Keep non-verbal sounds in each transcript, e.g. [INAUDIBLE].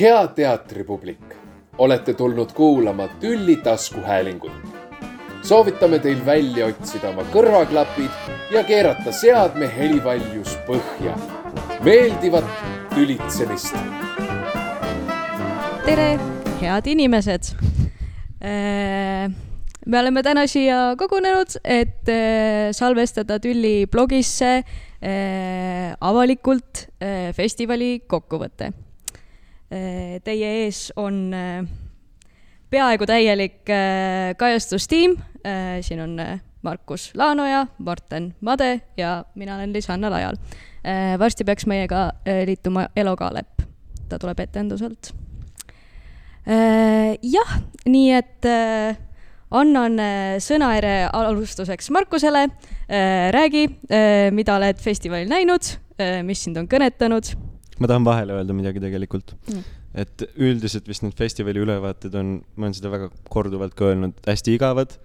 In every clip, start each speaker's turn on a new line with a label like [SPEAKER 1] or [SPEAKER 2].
[SPEAKER 1] hea teatripublik, olete tulnud kuulama Tülli taskuhäälingut. soovitame teil välja otsida oma kõrvaklapid ja keerata seadme helivaljus põhja. meeldivat tülitsemist.
[SPEAKER 2] tere, head inimesed. me oleme täna siia kogunenud, et äh, salvestada Tülli blogisse äh, avalikult äh, festivali kokkuvõte Äh, teie ees on äh, peaaegu täielik äh, kajastustiim. siin on Markus Laanoja, Marten Made ja mina olen Liis-Anna Lajal. varsti peaks meiega liituma Elo Kaalep, ta tuleb etenduselt. jah, nii et annan sõnaere alustuseks Markusele. räägi, mida oled festivalil näinud, mis sind on kõnetanud
[SPEAKER 3] ma tahan vahele öelda midagi tegelikult. Mm.. et üldiselt vist need festivali ülevaated on, ma olen seda väga korduvalt ka öelnud, hästi igavad,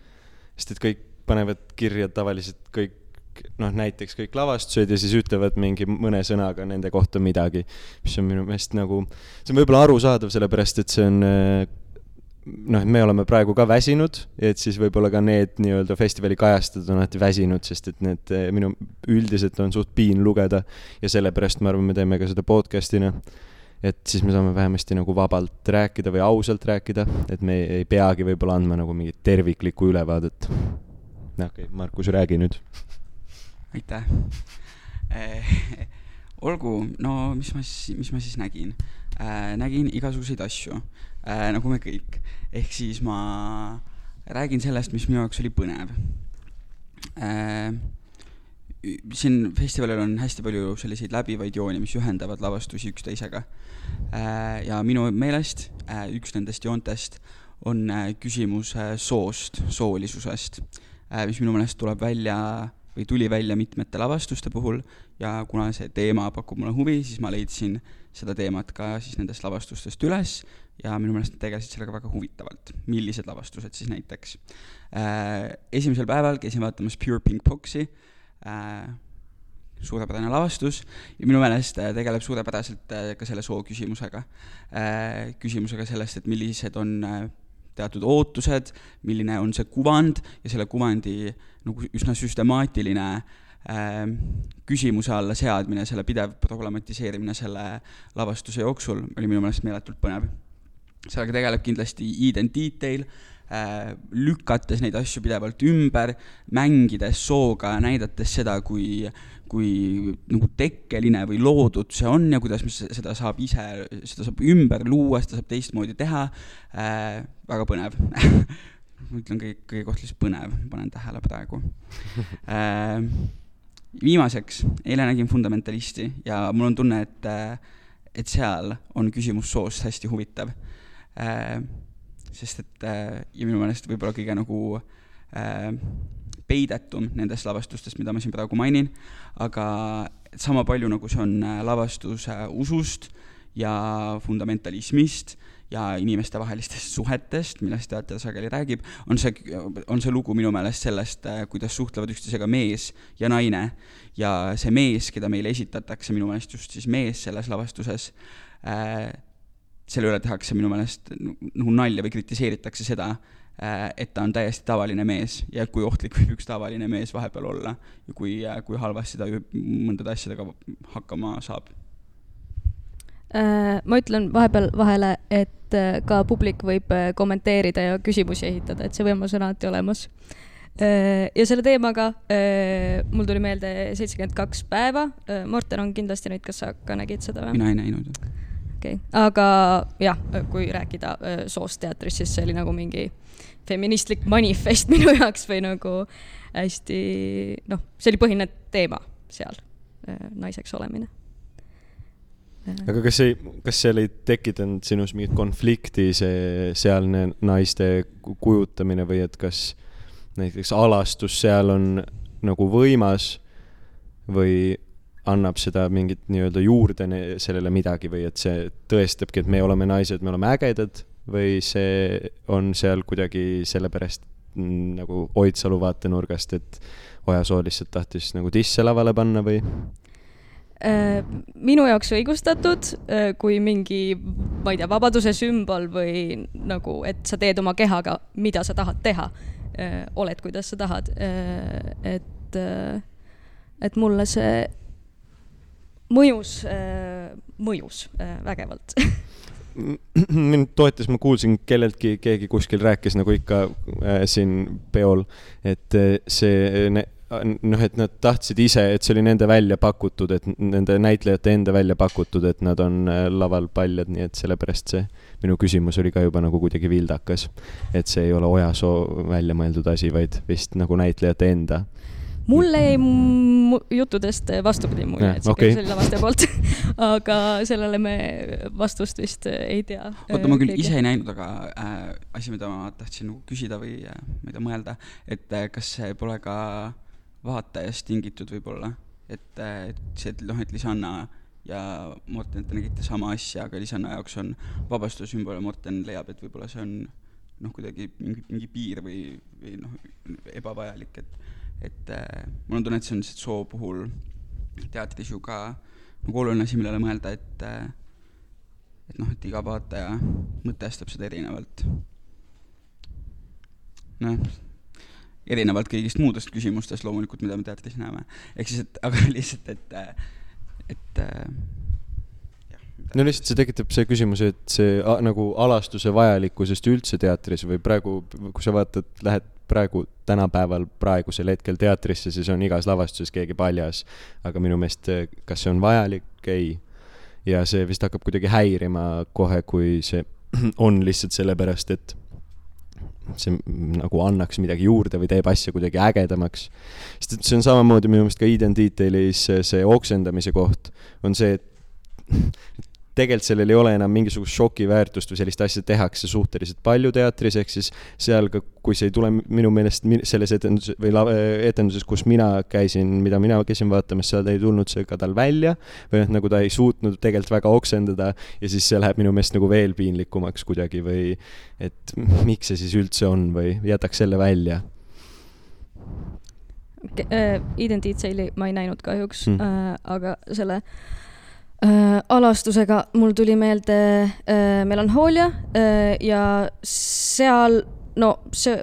[SPEAKER 3] sest et kõik panevad kirja tavaliselt kõik noh, näiteks kõik lavastused ja siis ütlevad mingi mõne sõnaga nende kohta midagi, mis on minu meelest nagu, see on võib-olla arusaadav, sellepärast et see on noh, et me oleme praegu ka väsinud, et siis võib-olla ka need nii-öelda festivali kajastajad on alati väsinud, sest et need eh, minu, üldiselt on suht piin lugeda ja sellepärast ma arvan, me teeme ka seda podcast'ina. et siis me saame vähemasti nagu vabalt rääkida või ausalt rääkida, et me ei peagi võib-olla andma nagu mingit terviklikku ülevaadet. okei okay,, Markus, räägi nüüd.
[SPEAKER 4] aitäh eh, olgu, no mis ma siis, mis ma siis nägin äh,? nägin igasuguseid asju äh,, nagu me kõik. ehk siis ma räägin sellest, mis minu jaoks oli põnev äh,. siin festivalil on hästi palju selliseid läbivaid jooni, mis ühendavad lavastusi üksteisega äh,. ja minu meelest äh, üks nendest joontest on äh, küsimus äh, soost, soolisusest äh,, mis minu meelest tuleb välja või tuli välja mitmete lavastuste puhul ja kuna see teema pakub mulle huvi, siis ma leidsin seda teemat ka siis nendest lavastustest üles ja minu meelest nad tegelesid sellega väga huvitavalt. millised lavastused siis näiteks äh,? esimesel päeval käisin vaatamas Pure Pink Boxi äh,, suurepärane lavastus ja minu meelest äh, tegeleb suurepäraselt ka selle soo küsimusega küsimusega sellest, et millised on teatud ootused, milline on see kuvand ja selle kuvandi nagu üsna süstemaatiline äh, küsimuse alla seadmine, selle pidev problematiseerimine selle lavastuse jooksul oli minu meelest meeletult põnev. Sellega tegeleb kindlasti Eden Detail äh,, lükates neid asju pidevalt ümber, mängides sooga, näidates seda, kui, kui nagu tekkeline või loodud see on ja kuidas seda saab ise, seda saab ümber luua, seda saab teistmoodi teha. Äh,, väga põnev. [LAUGHS] Ma ütlen kõige, kõige kohta lihtsalt põnev, panen tähele praegu. Äh, viimaseks, eile nägin Fundamentalisti ja mul on tunne, et, et seal on küsimus soost hästi huvitav. Sest et äh, ja minu meelest võib-olla kõige nagu äh, peidetum nendest lavastustest, mida ma siin praegu mainin, aga sama palju, nagu see on äh, lavastus äh, usust ja fundamentalismist ja inimestevahelistest suhetest, millest teater sageli räägib, on see, on see lugu minu meelest sellest, äh, kuidas suhtlevad üksteisega mees ja naine. ja see mees, keda meile esitatakse, minu meelest just siis mees selles lavastuses äh,, selle üle tehakse minu meelest nagu nalja või kritiseeritakse seda, äh, et ta on täiesti tavaline mees ja kui ohtlik võib üks tavaline mees vahepeal olla ja kui, kui halvasti ta mõndade asjadega hakkama saab
[SPEAKER 2] Äh, ma ütlen vahepeal vahele, et äh, ka publik võib äh, kommenteerida ja küsimusi esitada, et see võimalus on alati olemas. ja selle teemaga mul tuli meelde seitsekümmend kaks päeva. Morten on kindlasti nüüd, kas sa ka nägid seda või?
[SPEAKER 4] mina ei näinud.
[SPEAKER 2] Okei okay., aga jah, kui rääkida soost teatris, siis see oli nagu mingi feministlik manifest [LAUGHS] minu jaoks või nagu hästi noh, see oli põhiline teema seal, naiseks olemine
[SPEAKER 3] aga kas ei, kas seal ei tekitanud sinus mingit konflikti, see sealne naiste kujutamine või et kas näiteks alastus seal on nagu võimas või annab seda mingit nii-öelda juurde sellele midagi või et see tõestabki, et me oleme naised, me oleme ägedad või see on seal kuidagi sellepärast nagu Oidsalu vaatenurgast, et Ojasoo lihtsalt tahtis nagu disse lavale panna või?
[SPEAKER 2] Äh, minu jaoks õigustatud, äh, kui mingi ma ei tea, vabaduse sümbol või nagu, et sa teed oma kehaga, mida sa tahad teha. oled, kuidas sa tahad. et, et mulle see mõjus, mõjus vägevalt [LAUGHS]
[SPEAKER 3] mind toetas, ma kuulsin kelleltki, keegi kuskil rääkis nagu ikka äh, siin peol, et äh, see noh, et nad tahtsid ise, et see oli nende välja pakutud, et nende näitlejate enda välja pakutud, et nad on äh, laval paljad, nii et sellepärast see minu küsimus oli ka juba nagu kuidagi vildakas. et see ei ole Ojasoo välja mõeldud asi, vaid vist nagu näitlejate enda
[SPEAKER 2] mulle jäi juttudest vastupidi mulje, et see okay. oli lavastaja poolt [LAUGHS] aga sellele me vastust vist ei tea.
[SPEAKER 4] oota, ma küll keegi. ise ei näinud, aga äh, asi, mida ma tahtsin küsida või äh, ma ei tea, mõelda, et äh, kas see pole ka vaatajast tingitud võib-olla, et äh,, et see, et noh, et Lisanna ja Morten, te nägite sama asja, aga Lisanna jaoks on vabastuse sümbol ja Morten leiab, et võib-olla see on noh, kuidagi mingi, mingi piir või, või noh, ebavajalik, et et äh, mul on tunne, et see on lihtsalt soo puhul teatris ju ka nagu oluline asi, millele mõelda, et äh, et noh, et iga vaataja mõtestab seda erinevalt. noh, erinevalt kõigist muudest küsimustest loomulikult, mida me teatris näeme. ehk siis, et aga [LAUGHS] lihtsalt, et, äh, et
[SPEAKER 3] no lihtsalt see tekitab see küsimus, et see a, nagu alastuse vajalikkusest üldse teatris või praegu, kui sa vaatad, lähed praegu, tänapäeval, praegusel hetkel teatrisse, siis on igas lavastuses keegi paljas. aga minu meelest, kas see on vajalik? ei. ja see vist hakkab kuidagi häirima kohe, kui see [CLEARS THROAT] on lihtsalt sellepärast, et see nagu annaks midagi juurde või teeb asja kuidagi ägedamaks. sest et see on samamoodi minu meelest ka Eden Detailis see oksendamise koht, on see, et [CLEARS THROAT] tegelikult sellel ei ole enam mingisugust šokiväärtust või sellist asja tehakse suhteliselt palju teatris, ehk siis seal ka, kui see ei tule minu meelest selles etenduses või etenduses, kus mina käisin, mida mina käisin vaatamas, seal ei tulnud see ka tal välja või noh, nagu ta ei suutnud tegelikult väga oksendada ja siis see läheb minu meelest nagu veel piinlikumaks kuidagi või et miks see siis üldse on või jätaks selle välja
[SPEAKER 2] äh, Identiteedi ma ei näinud kahjuks mm., äh, aga selle äh, alastusega mul tuli meelde äh, Melanhoolia äh, ja seal, no see,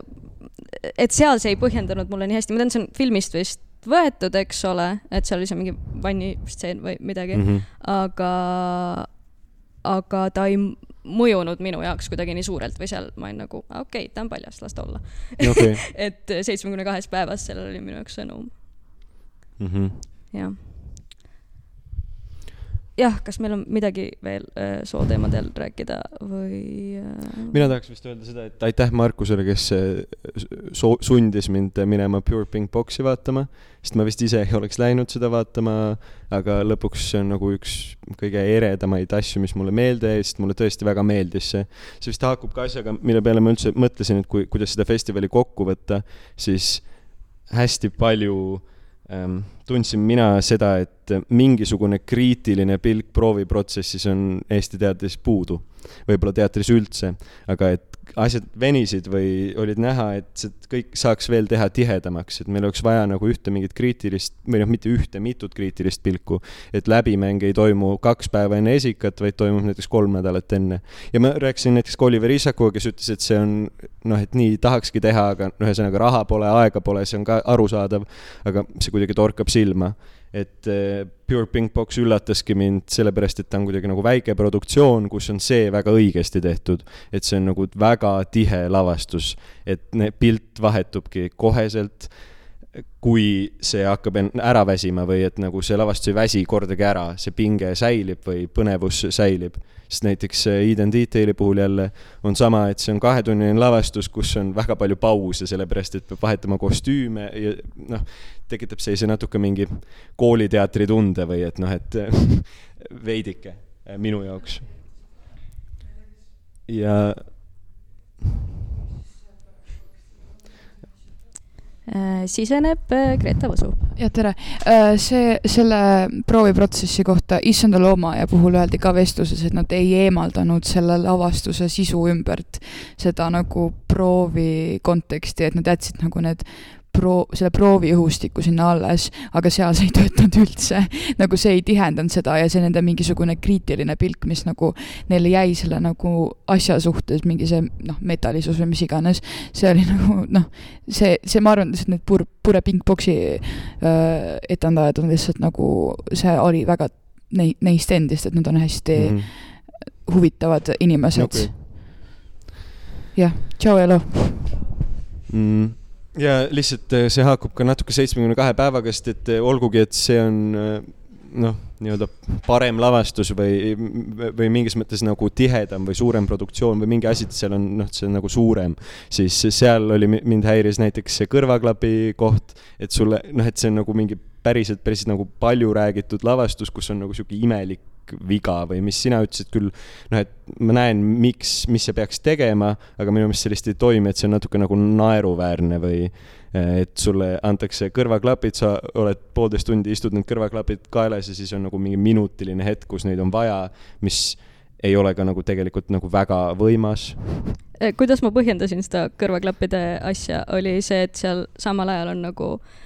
[SPEAKER 2] et seal see ei põhjendanud mulle nii hästi, ma tean, see on filmist vist võetud, eks ole, et seal oli see mingi vannistseen või midagi mm, -hmm. aga, aga ta ei mõjunud minu jaoks kuidagi nii suurelt või seal ma olin nagu, okei okay,, ta on paljas, las ta olla okay. [LAUGHS] et seitsmekümne kahes päevas sellel oli minu jaoks sõnum mm. -hmm. jah jah, kas meil on midagi veel äh, sooteemadel rääkida või äh...?
[SPEAKER 3] mina tahaks vist öelda seda, et aitäh Markusele, kes äh, so-, sundis mind minema Pure Pink Boxi vaatama, sest ma vist ise ei oleks läinud seda vaatama, aga lõpuks see on nagu üks kõige eredamaid asju, mis mulle meelde jäi, sest mulle tõesti väga meeldis see. see vist haakub ka asjaga, mille peale ma üldse mõtlesin, et kui, kuidas seda festivali kokku võtta, siis hästi palju ähm, tundsin mina seda, et mingisugune kriitiline pilk prooviprotsessis on Eesti teatris puudu. võib-olla teatris üldse, aga et asjad venisid või olid näha, et see kõik saaks veel teha tihedamaks, et meil oleks vaja nagu ühte mingit kriitilist, või noh, mitte ühte, mitut kriitilist pilku. et läbimäng ei toimu kaks päeva enne esikat, vaid toimub näiteks kolm nädalat enne. ja ma rääkisin näiteks ka Oliver Isakuga, kes ütles, et see on noh, et nii tahakski teha, aga noh, ühesõnaga raha pole, aega pole, see on ka arusaadav, aga see kuidagi torkab silma. Et äh, Pure Pink Box üllataski mind sellepärast, et ta on kuidagi nagu väike produktsioon, kus on see väga õigesti tehtud. et see on nagu väga tihe lavastus, et pilt vahetubki koheselt, kui see hakkab ära väsima või et nagu see lavastus ei väsi kordagi ära, see pinge säilib või põnevus säilib sest näiteks Eden Detaili puhul jälle on sama, et see on kahetunnine lavastus, kus on väga palju pause, sellepärast et peab vahetama kostüüme ja noh, tekitab sellise natuke mingi kooliteatri tunde või et noh, et [LAUGHS] veidike minu jaoks. ja
[SPEAKER 2] Äh, siseneb äh, Greta Võsu.
[SPEAKER 5] jah, tere. Äh, see, selle prooviprotsessi kohta Issanda loomaaia puhul öeldi ka vestluses, et nad ei eemaldanud selle lavastuse sisu ümbert seda nagu proovi konteksti, et nad jätsid nagu need pro-, selle prooviõhustiku sinna alles, aga seal see ei töötanud üldse. nagu see ei tihendanud seda ja see nende mingisugune kriitiline pilk, mis nagu neile jäi selle nagu asja suhtes, mingi see noh, metallisus või mis iganes, see oli [LAUGHS] nagu noh, see, see, ma arvan, lihtsalt need pur-, pure pingpoksi äh, etendajad on lihtsalt nagu, see oli väga nei-, neist endist, et nad on hästi mm -hmm. huvitavad inimesed okay.. jah, tšau, elu
[SPEAKER 3] mm ja lihtsalt äh, see haakub ka natuke seitsmekümne kahe päevaga, sest et äh, olgugi, et see on äh, noh, nii-öelda parem lavastus või, või mingis mõttes nagu tihedam või suurem produktsioon või mingi asi, et seal on noh, see on nagu suurem, siis seal oli, mind häiris näiteks see kõrvaklapi koht, et sulle noh, et see on nagu mingi päriselt, päris nagu palju räägitud lavastus, kus on nagu sihuke imelik viga või mis sina ütlesid küll, noh, et ma näen, miks, mis sa peaks tegema, aga minu meelest sellist ei toimi, et see on natuke nagu naeruväärne või eh, et sulle antakse kõrvaklapid, sa oled poolteist tundi, istud need kõrvaklapid kaelas ja siis on nagu mingi minutiline hetk, kus neid on vaja, mis ei ole ka nagu tegelikult nagu väga võimas.
[SPEAKER 2] Eh, kuidas ma põhjendasin seda kõrvaklappide asja, oli see, et seal samal ajal on nagu äh,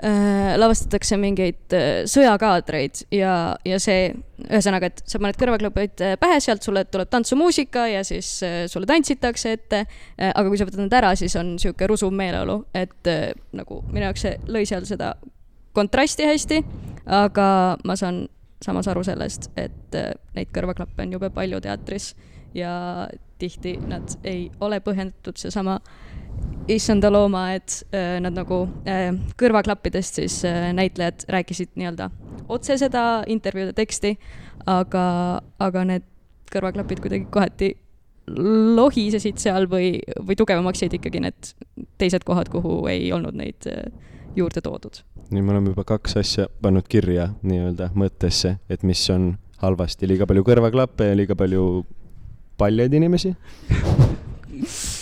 [SPEAKER 2] Äh, lavastatakse mingeid äh, sõjakaadreid ja, ja see, ühesõnaga, et sa paned kõrvaklapid äh, pähe, sealt sulle tuleb tantsumuusika ja siis sulle tantsitakse ette. aga kui sa võtad need ära, siis on sihuke rusuv meeleolu, et nagu minu jaoks see lõi seal seda kontrasti hästi, aga ma saan samas aru sellest, et neid kõrvaklappe on jube palju teatris ja tihti nad ei ole põhjendatud, seesama äh, issanda looma, et äh, nad nagu äh, kõrvaklappidest siis äh, näitlejad rääkisid nii-öelda otse seda intervjuude teksti, aga, aga need kõrvaklapid kuidagi kohati lohisesid seal või, või tugevamaks jäid ikkagi need teised kohad, kuhu ei olnud neid juurde toodud.
[SPEAKER 3] nii, me oleme juba kaks asja pannud kirja nii-öelda mõttesse, et mis on halvasti, liiga palju kõrvaklappe ja liiga palju paljaid inimesi [LAUGHS]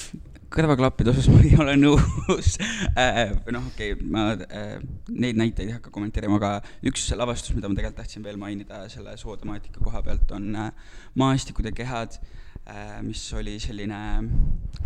[SPEAKER 4] kõrvaklappide osas ma ei ole nõus äh,. noh, okei okay,, ma äh, neid näiteid ei hakka kommenteerima, aga üks lavastus, mida ma tegelikult tahtsin veel mainida selle sootemaatika koha pealt, on äh, Maastikud ja kehad äh,, mis oli selline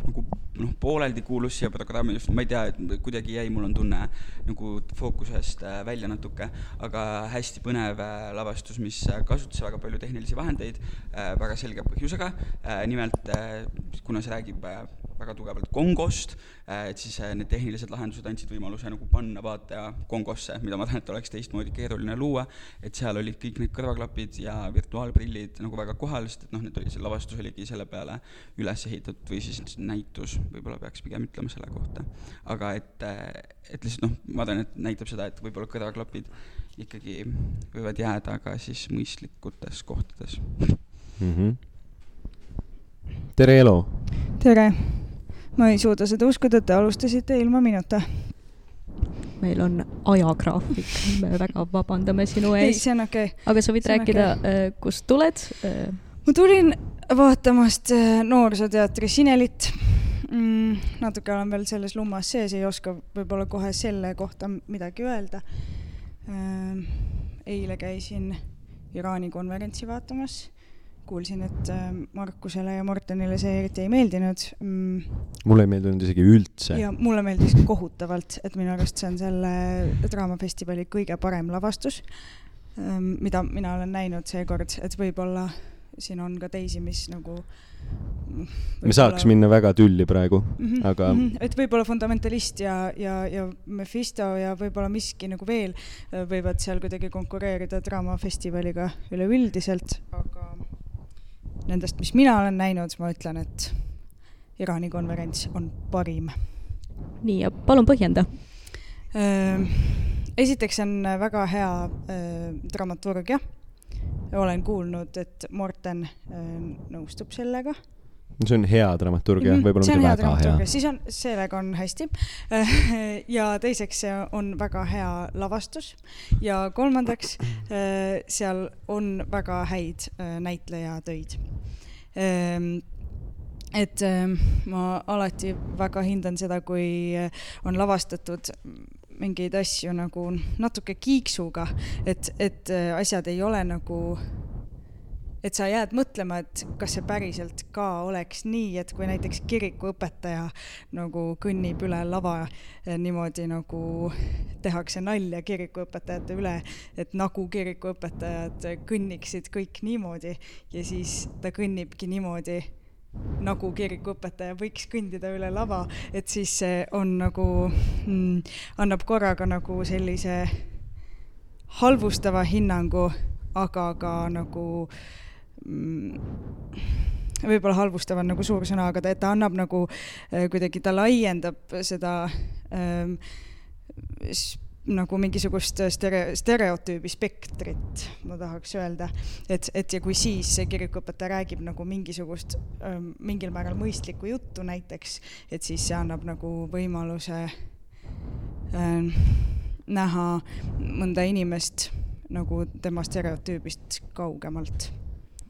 [SPEAKER 4] nagu noh, pooleldi kuulus siia programmi, just ma ei tea, kuidagi jäi, mul on tunne nagu fookusest äh, välja natuke, aga hästi põnev äh, lavastus, mis kasutas väga palju tehnilisi vahendeid äh, väga selge põhjusega äh,. nimelt äh, kuna see räägib äh, väga tugevalt Kongost, äh, et siis äh, need tehnilised lahendused andsid võimaluse nagu panna vaataja Kongosse, mida ma tean, et oleks teistmoodi keeruline luua, et seal olid kõik need kõrvaklapid ja virtuaalprillid nagu väga kohal, sest et noh, need oli, see lavastus oligi selle peale üles ehitatud või siis näitus, võib-olla peaks pigem ütlema selle kohta. aga et, äh, et lihtsalt noh, ma arvan, et näitab seda, et võib-olla kõrvaklapid ikkagi võivad jääda ka siis mõistlikutes kohtades mm.
[SPEAKER 3] -hmm. tere, Elo!
[SPEAKER 6] tere! Ma ei suuda seda uskuda, et te alustasite ilma minuta.
[SPEAKER 2] meil on ajagraafik, me väga vabandame sinu ees.
[SPEAKER 6] ei, see on okei okay..
[SPEAKER 2] aga sa võid rääkida okay., äh, kust tuled?
[SPEAKER 6] Äh, ma tulin vaatamast äh, Noorsooteatri Sinelit mm,. natuke olen veel selles lummas sees, ei oska võib-olla kohe selle kohta midagi öelda. eile käisin Iraani konverentsi vaatamas kuulsin, et äh, Markusele ja Mortenile see eriti ei meeldinud
[SPEAKER 3] mm.. mulle ei meeldinud isegi üldse.
[SPEAKER 6] ja mulle meeldis kohutavalt, et minu arust see on selle Draamafestivali kõige parem lavastus, ähm, mida mina olen näinud seekord, et võib-olla siin on ka teisi, mis nagu
[SPEAKER 3] me saaks minna väga tülli praegu mm, -hmm, aga mm.
[SPEAKER 6] -hmm. et võib-olla Fundamentalist ja, ja, ja Mephisto ja võib-olla miski nagu veel äh, võivad seal kuidagi konkureerida Draamafestivaliga üleüldiselt, aga nendest, mis mina olen näinud, ma ütlen, et Iraani konverents on parim.
[SPEAKER 2] nii, ja palun põhjenda.
[SPEAKER 6] esiteks on väga hea dramaturgia. olen kuulnud, et Morten nõustub sellega
[SPEAKER 3] see on hea dramaturgia -hmm., võib-olla mitte väga hea,
[SPEAKER 6] siis on, sellega on hästi. [LAUGHS] ja teiseks, see on väga hea lavastus ja kolmandaks, seal on väga häid näitlejatöid ehm, et ma alati väga hindan seda, kui on lavastatud mingeid asju nagu natuke kiiksuga, et, et asjad ei ole nagu et sa jääd mõtlema, et kas see päriselt ka oleks nii, et kui näiteks kirikuõpetaja nagu kõnnib üle lava eh, niimoodi nagu tehakse nalja kirikuõpetajate üle, et nagu kirikuõpetajad kõnniksid kõik niimoodi ja siis ta kõnnibki niimoodi nagu kirikuõpetaja võiks kõndida üle lava, et siis see on nagu mm,, annab korraga nagu sellise halvustava hinnangu, aga ka nagu äh, võib-olla halvustav on nagu suur sõna, aga ta, ta annab nagu äh, kuidagi, ta laiendab seda ähm, nagu mingisugust stere-, stereotüübi spektrit, ma tahaks öelda. et, et ja kui siis see kirikuõpetaja räägib nagu mingisugust ähm, mingil määral mõistlikku juttu näiteks, et siis see annab nagu võimaluse ähm, näha mõnda inimest nagu tema stereotüübist kaugemalt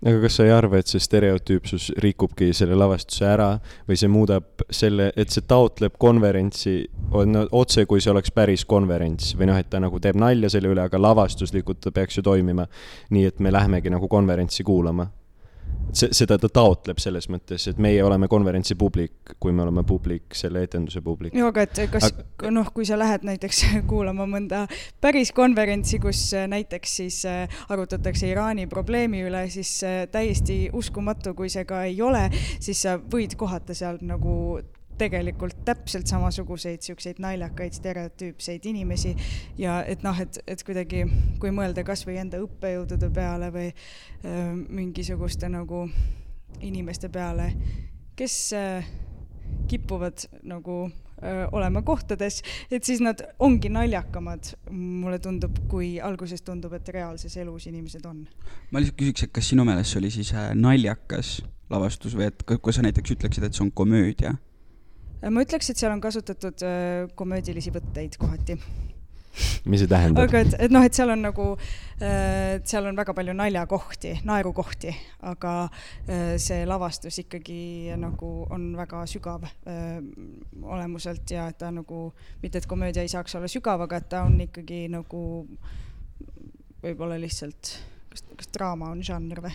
[SPEAKER 3] aga kas sa ei arva, et see stereotüüpsus rikubki selle lavastuse ära või see muudab selle, et see taotleb konverentsi on otse, kui see oleks päris konverents või noh, et ta nagu teeb nalja selle üle, aga lavastuslikult ta peaks ju toimima nii, et me lähmegi nagu konverentsi kuulama see, seda ta taotleb selles mõttes, et meie oleme konverentsi publik, kui me oleme publik, selle etenduse publik.
[SPEAKER 6] joo, aga et kas aga... noh, kui sa lähed näiteks [LAUGHS] kuulama mõnda päris konverentsi, kus äh, näiteks siis äh, arutatakse Iraani probleemi üle, siis äh, täiesti uskumatu, kui see ka ei ole, siis sa võid kohata seal nagu tegelikult täpselt samasuguseid siukseid naljakaid stereotüüpseid inimesi ja et noh, et, et kuidagi, kui mõelda kasvõi enda õppejõudude peale või äh, mingisuguste nagu inimeste peale, kes äh, kipuvad nagu öö, olema kohtades, et siis nad ongi naljakamad, mulle tundub, kui alguses tundub, et reaalses elus inimesed on.
[SPEAKER 4] ma lihtsalt küsiks, et kas sinu meelest see oli siis naljakas lavastus või et kui sa näiteks ütleksid, et see on komöödia?
[SPEAKER 6] Ma ütleks, et seal on kasutatud äh, komöödilisi võtteid kohati
[SPEAKER 3] mis see tähendab?
[SPEAKER 6] aga et, et noh, et seal on nagu, äh, et seal on väga palju naljakohti, naerukohti, aga äh, see lavastus ikkagi nagu on väga sügav olemuselt ja et ta nagu, mitte et komöödia ei saaks olla sügav, aga et ta on ikkagi nagu võib-olla lihtsalt kas, kas draama on žanr või?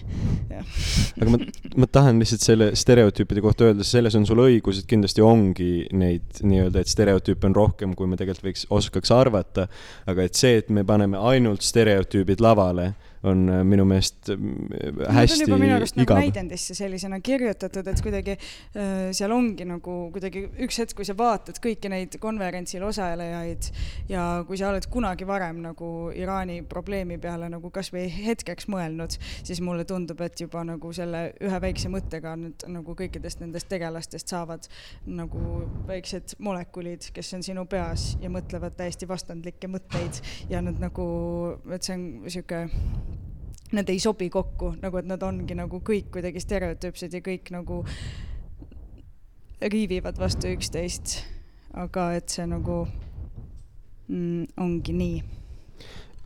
[SPEAKER 3] aga ma, ma tahan lihtsalt selle stereotüüpide kohta öelda, selles on sul õigus, et kindlasti ongi neid nii-öelda, et stereotüüpe on rohkem, kui me tegelikult võiks, oskaks arvata. aga et see, et me paneme ainult stereotüübid lavale on äh, minu meelest hästi
[SPEAKER 6] äh, no, minu arust nagu näidendisse sellisena kirjutatud, et kuidagi äh, seal ongi nagu kuidagi üks hetk, kui sa vaatad kõiki neid konverentsil osalejaid ja kui sa oled kunagi varem nagu Iraani probleemi peale nagu kasvõi hetkeks mõelnud, siis mulle tundub, et juba nagu selle ühe väikse mõttega nüüd nagu kõikidest nendest tegelastest saavad nagu väiksed molekulid, kes on sinu peas ja mõtlevad täiesti vastandlikke mõtteid ja nad nagu, et see on sihuke nad ei sobi kokku, nagu et nad ongi nagu kõik kuidagi stereotüüpsed ja kõik nagu riivivad vastu üksteist. aga et see nagu mm, ongi nii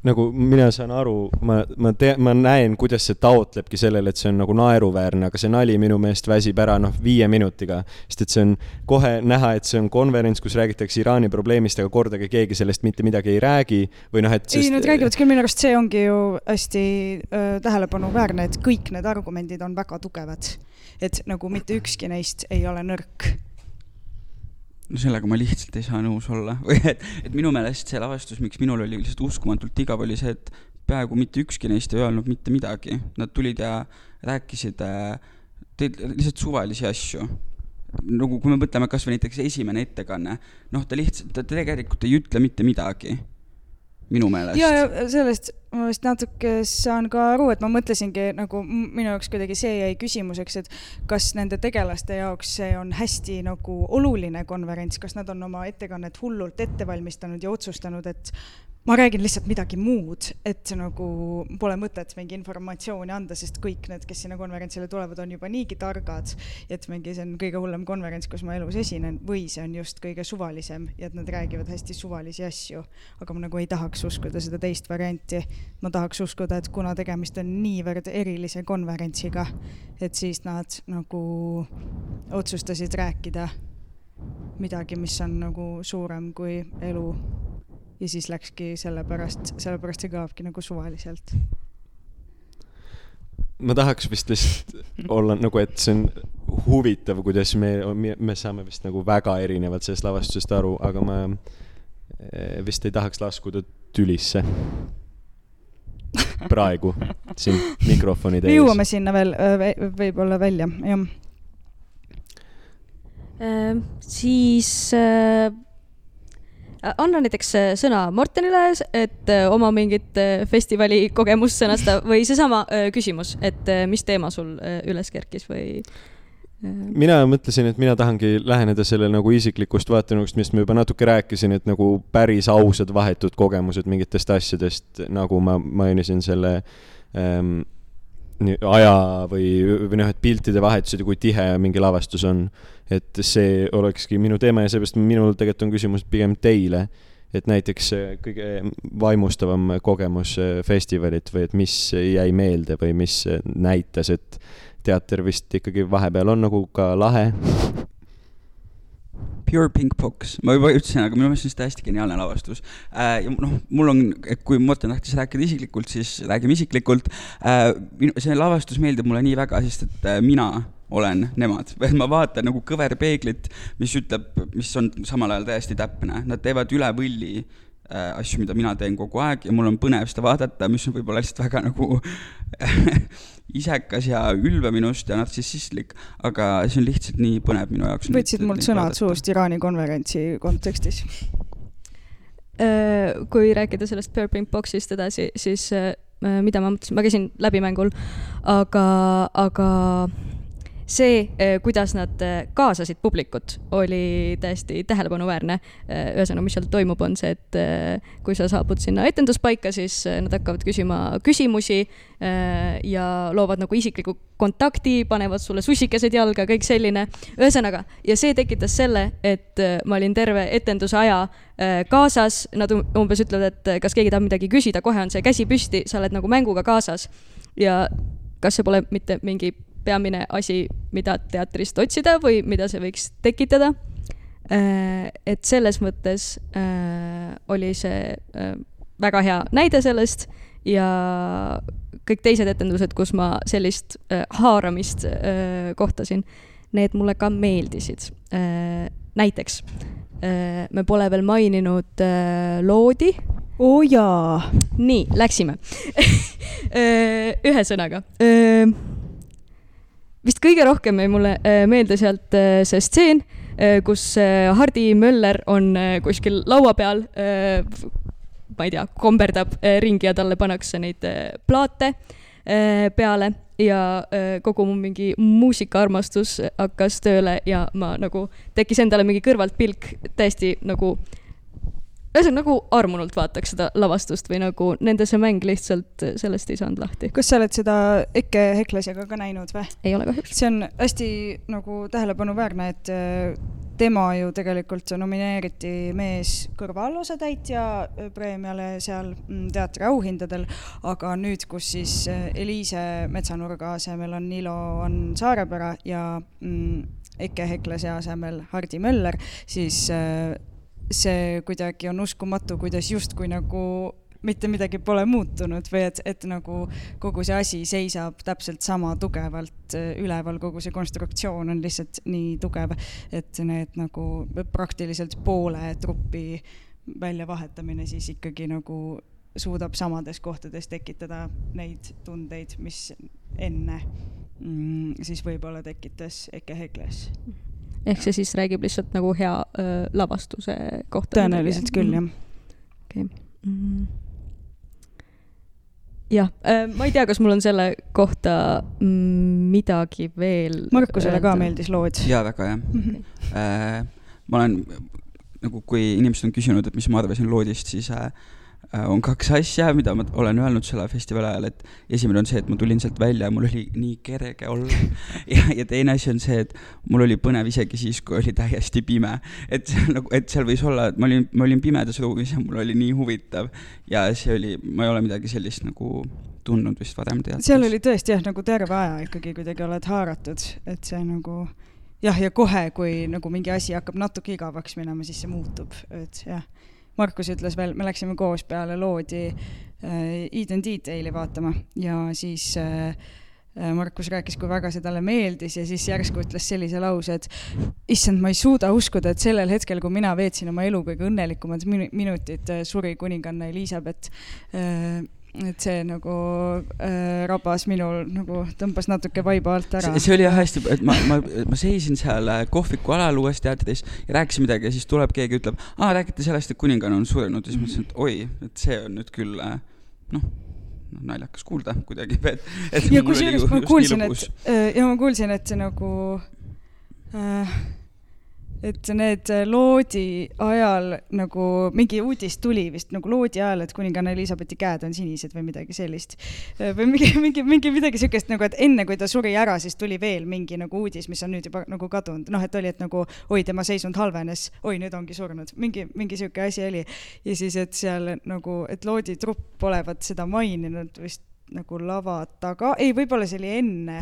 [SPEAKER 3] nagu mina saan aru, ma, ma tea-, ma näen, kuidas see taotlebki sellele, et see on nagu naeruväärne, aga see nali minu meelest väsib ära noh, viie minutiga. sest et see on kohe näha, et see on konverents, kus räägitakse Iraani probleemist, aga kordagi keegi sellest mitte midagi ei räägi või noh, et
[SPEAKER 6] sest... ei, nad räägivad küll, minu arust see ongi ju hästi äh, tähelepanuväärne, et kõik need argumendid on väga tugevad. et nagu mitte ükski neist ei ole nõrk
[SPEAKER 4] no sellega ma lihtsalt ei saa nõus olla [LAUGHS] või et, et minu meelest see lavastus, miks minul oli lihtsalt uskumatult igav, oli see, et peaaegu mitte ükski neist ei öelnud mitte midagi. Nad tulid ja rääkisid, teed lihtsalt suvalisi asju. nagu kui me mõtleme kasvõi näiteks esimene ettekanne, noh, ta lihtsalt, ta tegelikult ei ütle mitte midagi minu meelest.
[SPEAKER 6] ja, ja sellest ma vist natuke saan ka aru, et ma mõtlesingi nagu minu jaoks kuidagi see jäi küsimuseks, et kas nende tegelaste jaoks see on hästi nagu oluline konverents, kas nad on oma ettekannet hullult ette valmistanud ja otsustanud, et ma räägin lihtsalt midagi muud, et nagu pole mõtet mingi informatsiooni anda, sest kõik need, kes sinna konverentsile tulevad, on juba niigi targad, et mingi see on kõige hullem konverents, kus ma elus esinen, või see on just kõige suvalisem ja et nad räägivad hästi suvalisi asju. aga ma nagu ei tahaks uskuda seda teist varianti. ma tahaks uskuda, et kuna tegemist on niivõrd erilise konverentsiga, et siis nad nagu otsustasid rääkida midagi, mis on nagu suurem kui elu ja siis läkski sellepärast, sellepärast see kõlabki nagu suvaliselt.
[SPEAKER 3] ma tahaks vist lihtsalt olla nagu, et see on huvitav, kuidas me, me saame vist nagu väga erinevalt sellest lavastusest aru, aga ma eh, vist ei tahaks laskuda tülisse. praegu siin mikrofonide
[SPEAKER 6] me
[SPEAKER 3] ees.
[SPEAKER 6] jõuame sinna veel võib-olla välja, jah.
[SPEAKER 2] Äh, siis äh, anna näiteks äh, sõna Mortenile, et äh, oma mingit äh, festivali kogemust sõnastada [LAUGHS] või seesama äh, küsimus, et äh, mis teema sul äh, üles kerkis või äh,
[SPEAKER 3] mina mõtlesin, et mina tahangi läheneda sellele nagu isiklikust vaatenurgast, millest ma juba natuke rääkisin, et nagu päris ausad vahetud kogemused mingitest asjadest, nagu ma mainisin selle ähm, aja või, või noh, et piltide vahetused ja kui tihe mingi lavastus on. Et see olekski minu teema ja seepärast minul tegelikult on küsimus pigem teile. et näiteks äh, kõige vaimustavam kogemus äh, festivalilt või et mis jäi meelde või mis äh, näitas, et teater vist ikkagi vahepeal on nagu ka lahe.
[SPEAKER 4] Pure Pink Box, ma juba ütlesin, aga minu meelest on see täiesti geniaalne lavastus äh,. ja noh, mul on, kui Morten tahtis rääkida isiklikult, siis räägime isiklikult äh,. see lavastus meeldib mulle nii väga, sest et äh, mina olen nemad, [LAUGHS] ma vaatan nagu kõverpeeglit, mis ütleb, mis on samal ajal täiesti täpne, nad teevad üle võlli äh, asju, mida mina teen kogu aeg ja mul on põnev seda vaadata, mis on võib-olla lihtsalt väga nagu [LAUGHS] isekas ja ülbe minust ja nartsissistlik, aga see on lihtsalt nii põnev minu jaoks.
[SPEAKER 6] võtsid mult sõnad suust Iraani konverentsi kontekstis.
[SPEAKER 2] Äh, kui rääkida sellest Purping Boxist edasi, siis äh, mida ma mõtlesin, ma käisin läbimängur, aga, aga see, kuidas nad äh, kaasasid publikut, oli täiesti tähelepanuväärne. ühesõnaga, mis seal toimub, on see, et kui sa saabud sinna etenduspaika, siis nad hakkavad küsima küsimusi ja loovad nagu isikliku kontakti, panevad sulle sussikesed jalga, kõik selline. ühesõnaga, ja see tekitas selle, et ma olin terve etenduse aja kaasas, nad um- umbes ütlevad, et kas keegi tahab midagi küsida, kohe on see käsi püsti, sa oled nagu mänguga kaasas. ja kas see pole mitte mingi peamine asi, mida teatrist otsida või mida see võiks tekitada? et selles mõttes äh, oli see äh, väga hea näide sellest ja kõik teised etendused, kus ma sellist äh, haaramist äh, kohtasin, need mulle ka meeldisid äh,. näiteks äh, me pole veel maininud äh, loodi.
[SPEAKER 6] oo oh, jaa.
[SPEAKER 2] nii, läksime [LAUGHS] ühesõnaga vist kõige rohkem jäi mulle äh, meelde sealt äh, see stseen, kus äh, Hardi Möller on kuskil laua peal, ma ei tea, komberdab ringi ja talle pannakse neid plaate peale ja kogu mu mingi muusikaarmastus hakkas tööle ja ma nagu, tekkis endale mingi kõrvalt pilk täiesti nagu ühesõnaga nagu armunult vaataks seda lavastust või nagu nende see mäng lihtsalt sellest ei saanud lahti.
[SPEAKER 6] kas sa oled seda Eke Heklasega ka näinud või?
[SPEAKER 2] ei ole kahjuks.
[SPEAKER 6] see on hästi nagu tähelepanuväärne, et äh, tema ju tegelikult nomineeriti mees kõrvaalosatäitja preemiale seal mm, teatri auhindadel, aga nüüd, kus siis Eliise Metsanurga asemel on Niilo on Saarepera ja mm, Eke Heklase asemel Hardi Möller, siis äh, see kuidagi on uskumatu, kuidas justkui nagu mitte midagi pole muutunud või et, et nagu kogu see asi seisab täpselt sama tugevalt äh, üleval, kogu see konstruktsioon on lihtsalt nii tugev, et need nagu praktiliselt poole trupi väljavahetamine siis ikkagi nagu suudab samades kohtades tekitada neid tundeid, mis enne mm, siis võib-olla tekitas Eke Hekles.
[SPEAKER 2] Ehk see siis räägib lihtsalt nagu hea öö, lavastuse kohta.
[SPEAKER 6] tõenäoliselt küll, jah.
[SPEAKER 2] okei okay.. jah, ma ei tea, kas mul on selle kohta mm, midagi veel.
[SPEAKER 6] Markusele ka meeldis lood.
[SPEAKER 4] jaa, väga jah
[SPEAKER 6] Mhm.
[SPEAKER 4] äh,. ma olen nagu, kui inimesed on küsinud, et mis ma arvasin loodist, siis äh, äh, on kaks asja, mida ma olen öelnud selle festivali ajal, et esimene on see, et ma tulin sealt välja ja mul oli nii kerge olla. [LAUGHS] ja, ja teine asi on see, et mul oli põnev isegi siis, kui oli täiesti pime. et on nagu, et seal võis olla, et ma olin, ma olin pimedas ruumis ja mul oli nii huvitav ja see oli, ma ei ole midagi sellist nagu tundnud vist varem teatris.
[SPEAKER 6] seal oli tõesti jah, nagu terve aja ikkagi kuidagi oled haaratud, et see nagu jah, ja kohe, kui nagu mingi asi hakkab natuke igavaks minema, siis see muutub, et jah. Markus ütles veel, me läksime koos peale loodi äh, Eden Detaili vaatama. Ja siis äh, äh, Markus rääkis, kui väga see talle meeldis ja siis järsku ütles sellise lause, et issand, ma ei suuda uskuda, et sellel hetkel, kui mina veetsin oma elu kõige õnnelikumad minutid, äh, suri kuninganna Elizabeth et see nagu äh, rabas minul nagu tõmbas natuke vaiba alt ära.
[SPEAKER 4] see oli jah hästi, et ma, ma, ma seisin seal äh, kohviku alal uues teatrides ja rääkisin midagi ja siis tuleb keegi, ütleb, aa, räägite sellest, et kuninganna on surnud. Ja siis mõtlesin, et oi, et see on nüüd küll äh, noh, noh, naljakas kuulda kuidagi, [LAUGHS]
[SPEAKER 6] ja kusjuures ma kuulsin, et äh, ja ma kuulsin, et see nagu äh, et need loodi ajal nagu mingi uudis tuli vist nagu loodi ajal, et kuninganna Elizabethi käed on sinised või midagi sellist. või mingi, [LAUGHS] mingi, mingi midagi siukest nagu, et enne kui ta suri ära, siis tuli veel mingi nagu uudis, mis on nüüd juba nagu kadunud, noh, et oli, et nagu oi, tema seisund halvenes, oi, nüüd ongi surnud, mingi, mingi sihuke asi oli. ja siis, et seal nagu, et loodi trupp olevat seda maininud vist nagu lava taga, ei, võib-olla see oli enne.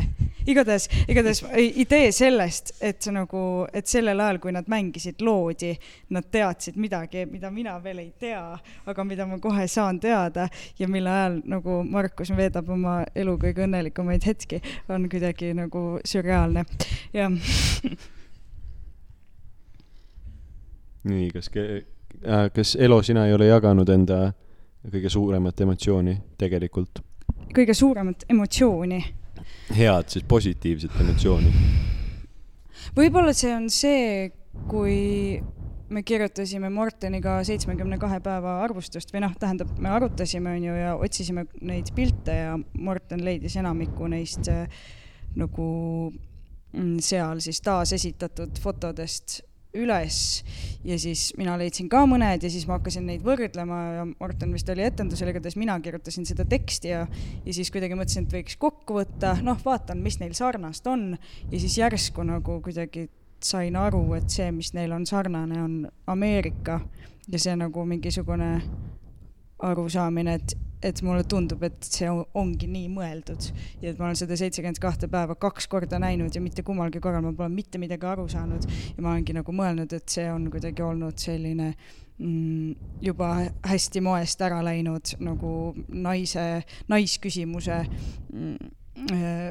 [SPEAKER 6] igatahes, igatahes idee sellest, et nagu, et sellel ajal, kui nad mängisid loodi, nad teadsid midagi, mida mina veel ei tea, aga mida ma kohe saan teada ja mille ajal nagu Markus veedab oma elu kõige õnnelikumaid hetki, on kuidagi nagu sürreaalne, jah
[SPEAKER 3] nii, kas, äh, kas Elo, sina ei ole jaganud enda kõige suuremat emotsiooni tegelikult?
[SPEAKER 6] Kõige suuremat emotsiooni.
[SPEAKER 3] head siis positiivset emotsiooni.
[SPEAKER 6] võib-olla see on see, kui me kirjutasime Morteniga seitsmekümne kahe päeva arvustust või noh, tähendab, me arutasime, on ju, ja otsisime neid pilte ja Morten leidis enamiku neist äh, nagu mm, seal siis taasesitatud fotodest üles. Ja siis mina leidsin ka mõned ja siis ma hakkasin neid võrdlema ja Morten vist oli etendusel, igatahes mina kirjutasin seda teksti ja, ja siis kuidagi mõtlesin, et võiks kokku võtta, noh, vaatan, mis neil sarnast on. Ja siis järsku nagu kuidagi sain aru, et see, mis neil on sarnane, on Ameerika. Ja see nagu mingisugune arusaamine, et et mulle tundub, et see ongi nii mõeldud ja et ma olen seda seitsekümmend kahte päeva kaks korda näinud ja mitte kummalgi korral ma pole mitte midagi aru saanud ja ma olengi nagu mõelnud, et see on kuidagi olnud selline mm, juba hästi moest ära läinud nagu naise, naisküsimuse mm, äh,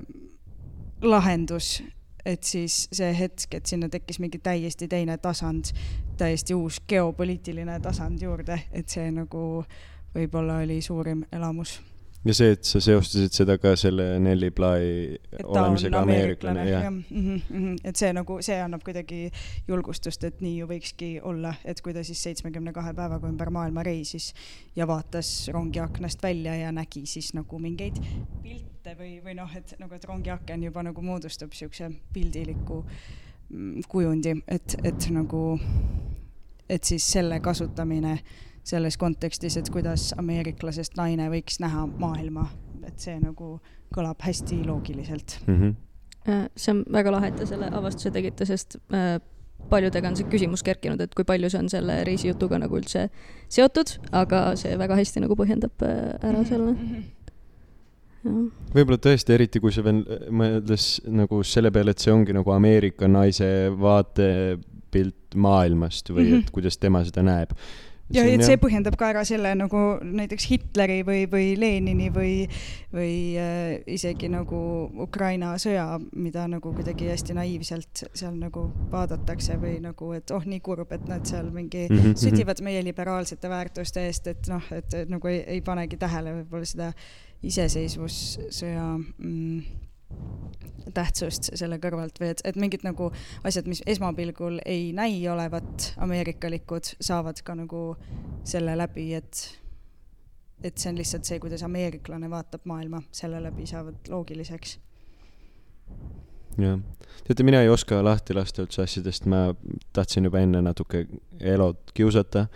[SPEAKER 6] lahendus. Et siis see hetk, et sinna tekkis mingi täiesti teine tasand, täiesti uus geopoliitiline tasand juurde, et see nagu äh, võib-olla oli suurim elamus.
[SPEAKER 3] ja see, et sa seostasid seda ka selle Nelli Bly olemisega ameeriklane, jah ja,?
[SPEAKER 6] Mm -hmm, et see nagu, see annab kuidagi julgustust, et nii ju võikski olla, et kui ta siis seitsmekümne kahe päevaga ümber maailma reisis ja vaatas rongiaknast välja ja nägi siis nagu mingeid pilte või, või noh, et nagu, et rongiaken juba nagu moodustab siukse pildiliku mm, kujundi, et, et nagu, et siis selle kasutamine selles kontekstis, et kuidas ameeriklasest naine võiks näha maailma, et see nagu kõlab hästi loogiliselt mm.
[SPEAKER 2] -hmm. see on väga lahe, et te selle avastuse tegite, sest äh, paljudega on see küsimus kerkinud, et kui palju see on selle reisijutuga nagu üldse seotud, aga see väga hästi nagu põhjendab äh, ära selle mm. -hmm
[SPEAKER 3] võib-olla tõesti, eriti kui sa veel mõeldes nagu selle peale, et see ongi nagu Ameerika naise vaatepilt maailmast või mm -hmm. et kuidas tema seda näeb
[SPEAKER 6] ja et see põhjendab ka ära selle nagu näiteks Hitleri või, või Lenini või, või äh, isegi nagu Ukraina sõja, mida nagu kuidagi hästi naiivselt seal nagu vaadatakse või nagu, et oh, nii kurb, et nad seal mingi mm -hmm. sütivad meie liberaalsete väärtuste eest, et noh, et nagu ei, ei panegi tähele võib-olla seda iseseisvussõja mm, tähtsust selle kõrvalt või et, et mingid nagu asjad, mis esmapilgul ei näi olevat ameerikalikud, saavad ka nagu selle läbi, et, et see on lihtsalt see, kuidas ameeriklane vaatab maailma, selle läbi saavad loogiliseks
[SPEAKER 3] jah, teate, mina ei oska lahti lasta üldse asjadest, ma tahtsin juba enne natuke Elot kiusata,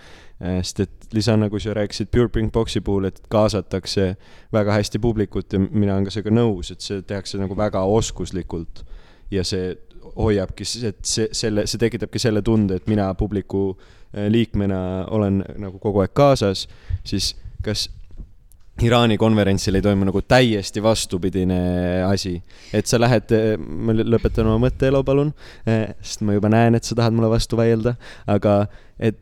[SPEAKER 3] eh, sest et lisana, kui sa rääkisid Pure Brink Boxi puhul, et kaasatakse väga hästi publikut ja mina olen ka sellega nõus, et see tehakse nagu väga oskuslikult. Ja see hoiabki, et see, selle, see tekitabki selle tunde, et mina publiku eh, liikmena olen nagu kogu aeg kaasas, siis kas Iraani konverentsil ei toimu nagu täiesti vastupidine asi. et sa lähed, ma lõpetan oma mõtteelu, palun, sest ma juba näen, et sa tahad mulle vastu vaielda, aga et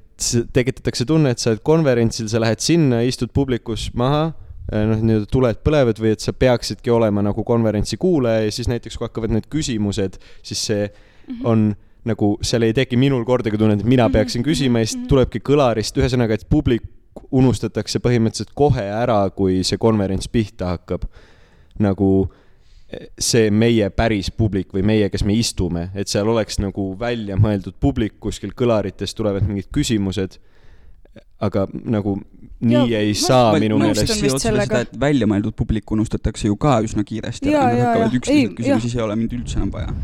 [SPEAKER 3] tekitatakse tunne, et sa oled konverentsil, sa lähed sinna, istud publikus maha, äh, noh, nii-öelda tuled põlevad või et sa peaksidki olema nagu konverentsi kuulaja ja siis näiteks kui hakkavad need küsimused, siis see mm -hmm. on nagu, seal ei teki minul kordagi tunnet, et mina peaksin küsima ja siis tulebki kõlarist, ühesõnaga, et publik unustatakse põhimõtteliselt kohe ära, kui see konverents pihta hakkab. nagu see meie päris publik või meie, kes me istume, et seal oleks nagu välja mõeldud publik, kuskil kõlarites tulevad mingid küsimused. aga nagu nii ja, ei saa minu meelest.
[SPEAKER 4] seda, et väljamõeldud publik unustatakse ju ka üsna kiiresti ära, nad hakkavad ükskõik küsima, siis ei ole mind üldse enam vaja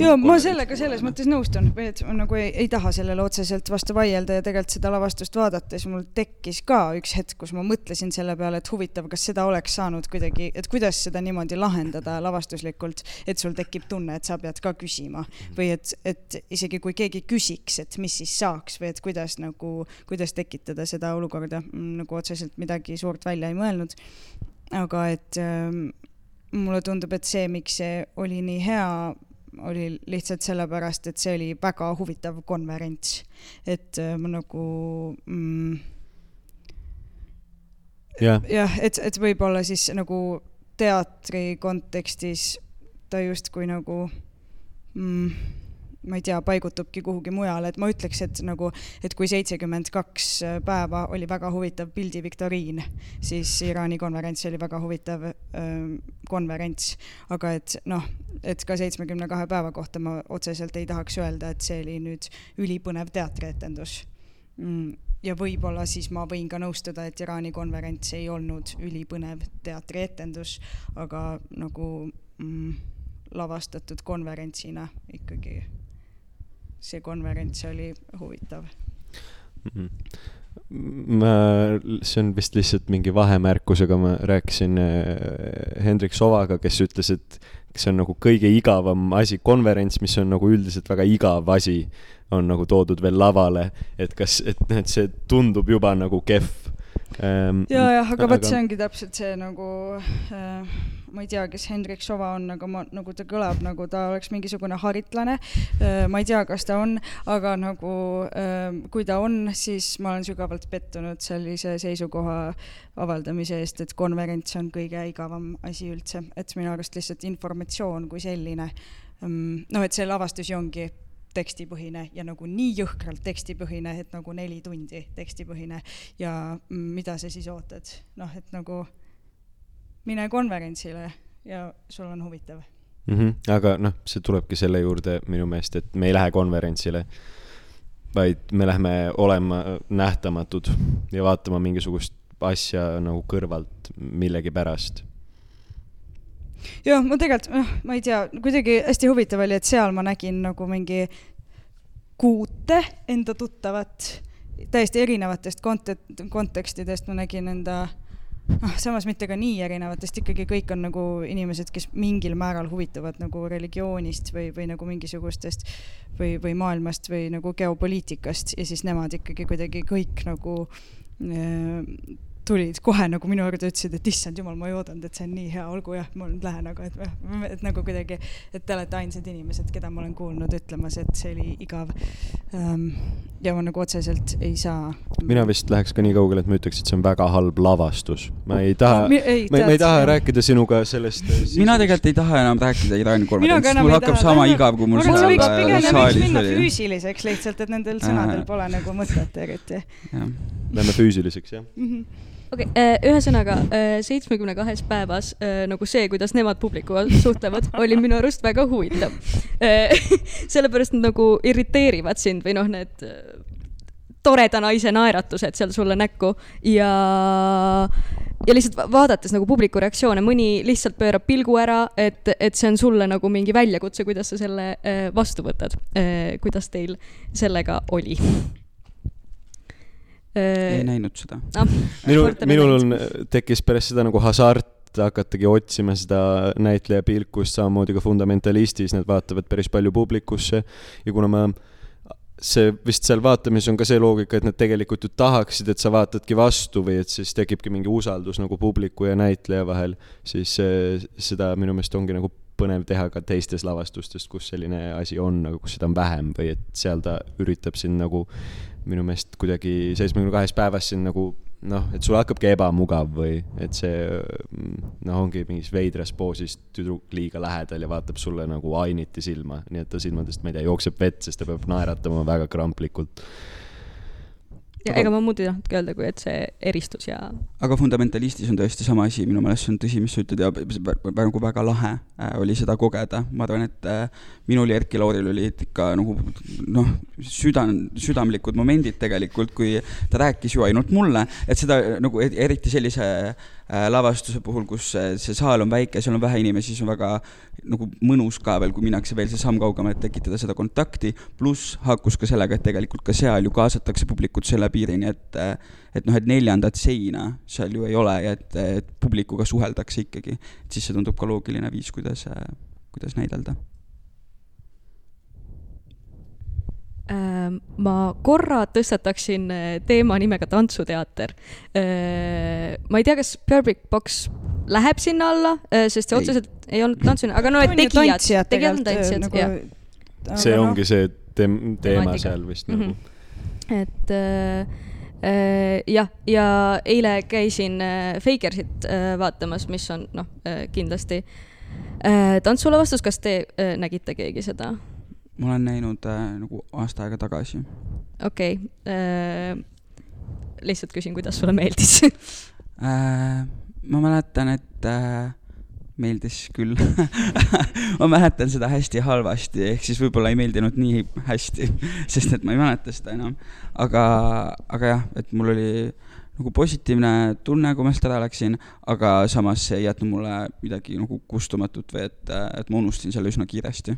[SPEAKER 6] ja ma sellega selles mõttes nõustun, et ma nagu ei, ei taha sellele otseselt vastu vaielda ja tegelikult seda lavastust vaadates mul tekkis ka üks hetk, kus ma mõtlesin selle peale, et huvitav, kas seda oleks saanud kuidagi, et kuidas seda niimoodi lahendada lavastuslikult, et sul tekib tunne, et sa pead ka küsima või et, et isegi kui keegi küsiks, et mis siis saaks või et kuidas nagu, kuidas tekitada seda olukorda, nagu otseselt midagi suurt välja ei mõelnud. aga et ähm, mulle tundub, et see, miks see oli nii hea oli lihtsalt sellepärast, et see oli väga huvitav konverents. et äh, ma nagu mm,
[SPEAKER 3] jah
[SPEAKER 6] ja,, et, et võib-olla siis nagu teatri kontekstis ta justkui nagu mm, ma ei tea, paigutubki kuhugi mujale, et ma ütleks, et nagu, et kui seitsekümmend kaks päeva oli väga huvitav pildiviktoriin, siis Iraani konverents oli väga huvitav öö, konverents. aga et noh, et ka seitsmekümne kahe päeva kohta ma otseselt ei tahaks öelda, et see oli nüüd ülipõnev teatrietendus mm ja võib-olla siis ma võin ka nõustuda, et Iraani konverents ei olnud ülipõnev teatrietendus, aga nagu mm, lavastatud konverentsina ikkagi see konverents oli huvitav
[SPEAKER 3] mm. -hmm ma, see on vist lihtsalt mingi vahemärkus, aga ma rääkisin äh, Hendrik Sovaga, kes ütles, et see on nagu kõige igavam asi, konverents, mis on nagu üldiselt väga igav asi, on nagu toodud veel lavale, et kas, et, et see tundub juba nagu kehv
[SPEAKER 6] ähm,. ja, jah, aga vot see ongi täpselt see nagu äh, ma ei tea, kes Hendrik Sova on, aga ma, nagu ta kõlab nagu ta oleks mingisugune haritlane. Äh, ma ei tea, kas ta on, aga nagu äh, kui ta on, siis ma olen sügavalt pettunud sellise seisukoha avaldamise eest, et konverents on kõige igavam asi üldse, et minu arust lihtsalt informatsioon kui selline, ähm, noh, et see lavastus ju ongi tekstipõhine ja nagu nii jõhkralt tekstipõhine, et nagu neli tundi tekstipõhine. Ja mm, mida sa siis ootad, noh, et nagu mine konverentsile ja sul on huvitav
[SPEAKER 3] mm. -hmm. aga noh, see tulebki selle juurde minu meelest, et me ei lähe konverentsile, vaid me lähme olema nähtamatud ja vaatama mingisugust asja nagu kõrvalt millegipärast
[SPEAKER 6] jah, ma tegelikult, noh, ma ei tea, kuidagi hästi huvitav oli, et seal ma nägin nagu mingi kuute enda tuttavat, täiesti erinevatest kont-, kontekstidest ma nägin enda noh, samas mitte ka nii erinevatest, ikkagi kõik on nagu inimesed, kes mingil määral huvituvad nagu religioonist või, või nagu mingisugustest või, või maailmast või nagu geopoliitikast ja siis nemad ikkagi kuidagi kõik nagu äh, tulid kohe nagu minu juurde, ütlesid, et issand jumal, ma ei oodanud, et see on nii hea, olgu jah, ma nüüd lähen, aga et, et nagu kuidagi, et te olete ainsad inimesed, keda ma olen kuulnud ütlemas, et see oli igav ähm,. ja ma nagu otseselt ei saa.
[SPEAKER 3] mina vist läheks ka nii kaugele, et ma ütleks, et see on väga halb lavastus. ma ei taha no,, ma, ma ei taha jah. rääkida sinuga sellest.
[SPEAKER 4] Äh, mina tegelikult ei taha enam rääkida Iraani konverentsist, mul hakkab sama igav, kui mul
[SPEAKER 6] seal saalis oli. füüsiliseks lihtsalt, et nendel sõnadel pole nagu mõtet eriti.
[SPEAKER 3] Lähme füüsiliseks, jah mm
[SPEAKER 2] -hmm okei okay,, äh, ühesõnaga äh, seitsmekümne kahes päevas äh, nagu see, kuidas nemad publikuga suhtlevad, oli minu arust väga huvitav. [LAUGHS] sellepärast nad nagu irriteerivad sind või noh, need toreda naise naeratused seal sulle näkku ja, ja lihtsalt vaadates nagu publiku reaktsioone, mõni lihtsalt pöörab pilgu ära, et, et see on sulle nagu mingi väljakutse, kuidas sa selle vastu võtad. kuidas teil sellega oli?
[SPEAKER 4] Ei näinud seda
[SPEAKER 3] ah,. minul, minul on, tekkis pärast seda nagu hasart hakatagi otsima seda näitleja pilkust, samamoodi ka Fundamentalistis, nad vaatavad päris palju publikusse ja kuna ma see vist seal vaatamises on ka see loogika, et nad tegelikult ju tahaksid, et sa vaatadki vastu või et siis tekibki mingi usaldus nagu publiku ja näitleja vahel, siis seda minu meelest ongi nagu põnev teha ka teistes lavastustes, kus selline asi on, aga kus seda on vähem või et seal ta üritab sind nagu minu meelest kuidagi seitsmekümne kahes päevas sind nagu noh, et sul hakkabki ebamugav või et see noh, ongi mingis veidras poosis tüdruk liiga lähedal ja vaatab sulle nagu ainiti silma, nii et ta silmadest, ma ei tea, jookseb vett, sest ta peab naeratama väga kramplikult.
[SPEAKER 2] Ja ega ma muud ei tahtnudki öelda, kui et see eristus ja
[SPEAKER 4] aga fundamentalistis on tõesti sama asi, minu meelest see on tõsi, mis sa ütled ja nagu väga lahe äh, oli seda kogeda, ma arvan, et äh, minul ja Erki Lauril olid ikka nagu noh, süda, südamlikud momendid tegelikult, kui ta rääkis ju ainult mulle, et seda nagu er- eriti sellise lavastuse puhul, kus äh, see saal on väike, seal on vähe inimesi, siis on väga nagu mõnus ka veel, kui minnakse veel see samm kaugemale, et tekitada seda kontakti, pluss haakus ka sellega, et tegelikult ka seal ju kaasatakse publikut selle piirini, et äh, et noh, et neljandat seina seal ju ei ole ja et, et publikuga suheldakse ikkagi, et siis see tundub ka loogiline viis, kuidas, kuidas näidelda.
[SPEAKER 2] äh, ma korra tõstataksin äh, teema nimega tantsuteater äh,. ma ei tea, kas Perfect Box läheb sinna alla, sest see
[SPEAKER 4] Ei.
[SPEAKER 2] otseselt ei olnud tantsuline, aga no need tegijad, tegijad on tantsijad, jah.
[SPEAKER 3] see ongi see teem-, teema seal vist
[SPEAKER 2] Mhm.
[SPEAKER 3] nagu.
[SPEAKER 2] et äh, äh, jah, ja eile käisin Fakersit vaatamas, mis on noh kindlasti tantsulavastus, kas te nägite keegi seda?
[SPEAKER 4] Ma olen näinud äh, nagu aasta aega tagasi
[SPEAKER 2] okei okay, äh,, lihtsalt küsin, kuidas sulle meeldis [LAUGHS]
[SPEAKER 4] äh,. ma mäletan, et äh, meeldis küll [LAUGHS] ma mäletan seda hästi halvasti, ehk siis võib-olla ei meeldinud nii hästi, [LAUGHS] sest et ma ei mäleta seda enam. aga, aga jah, et mul oli nagu positiivne tunne, kui ma sealt ära läksin, aga samas see ei jätnud mulle midagi nagu kustumatut või et, et ma unustasin selle üsna kiiresti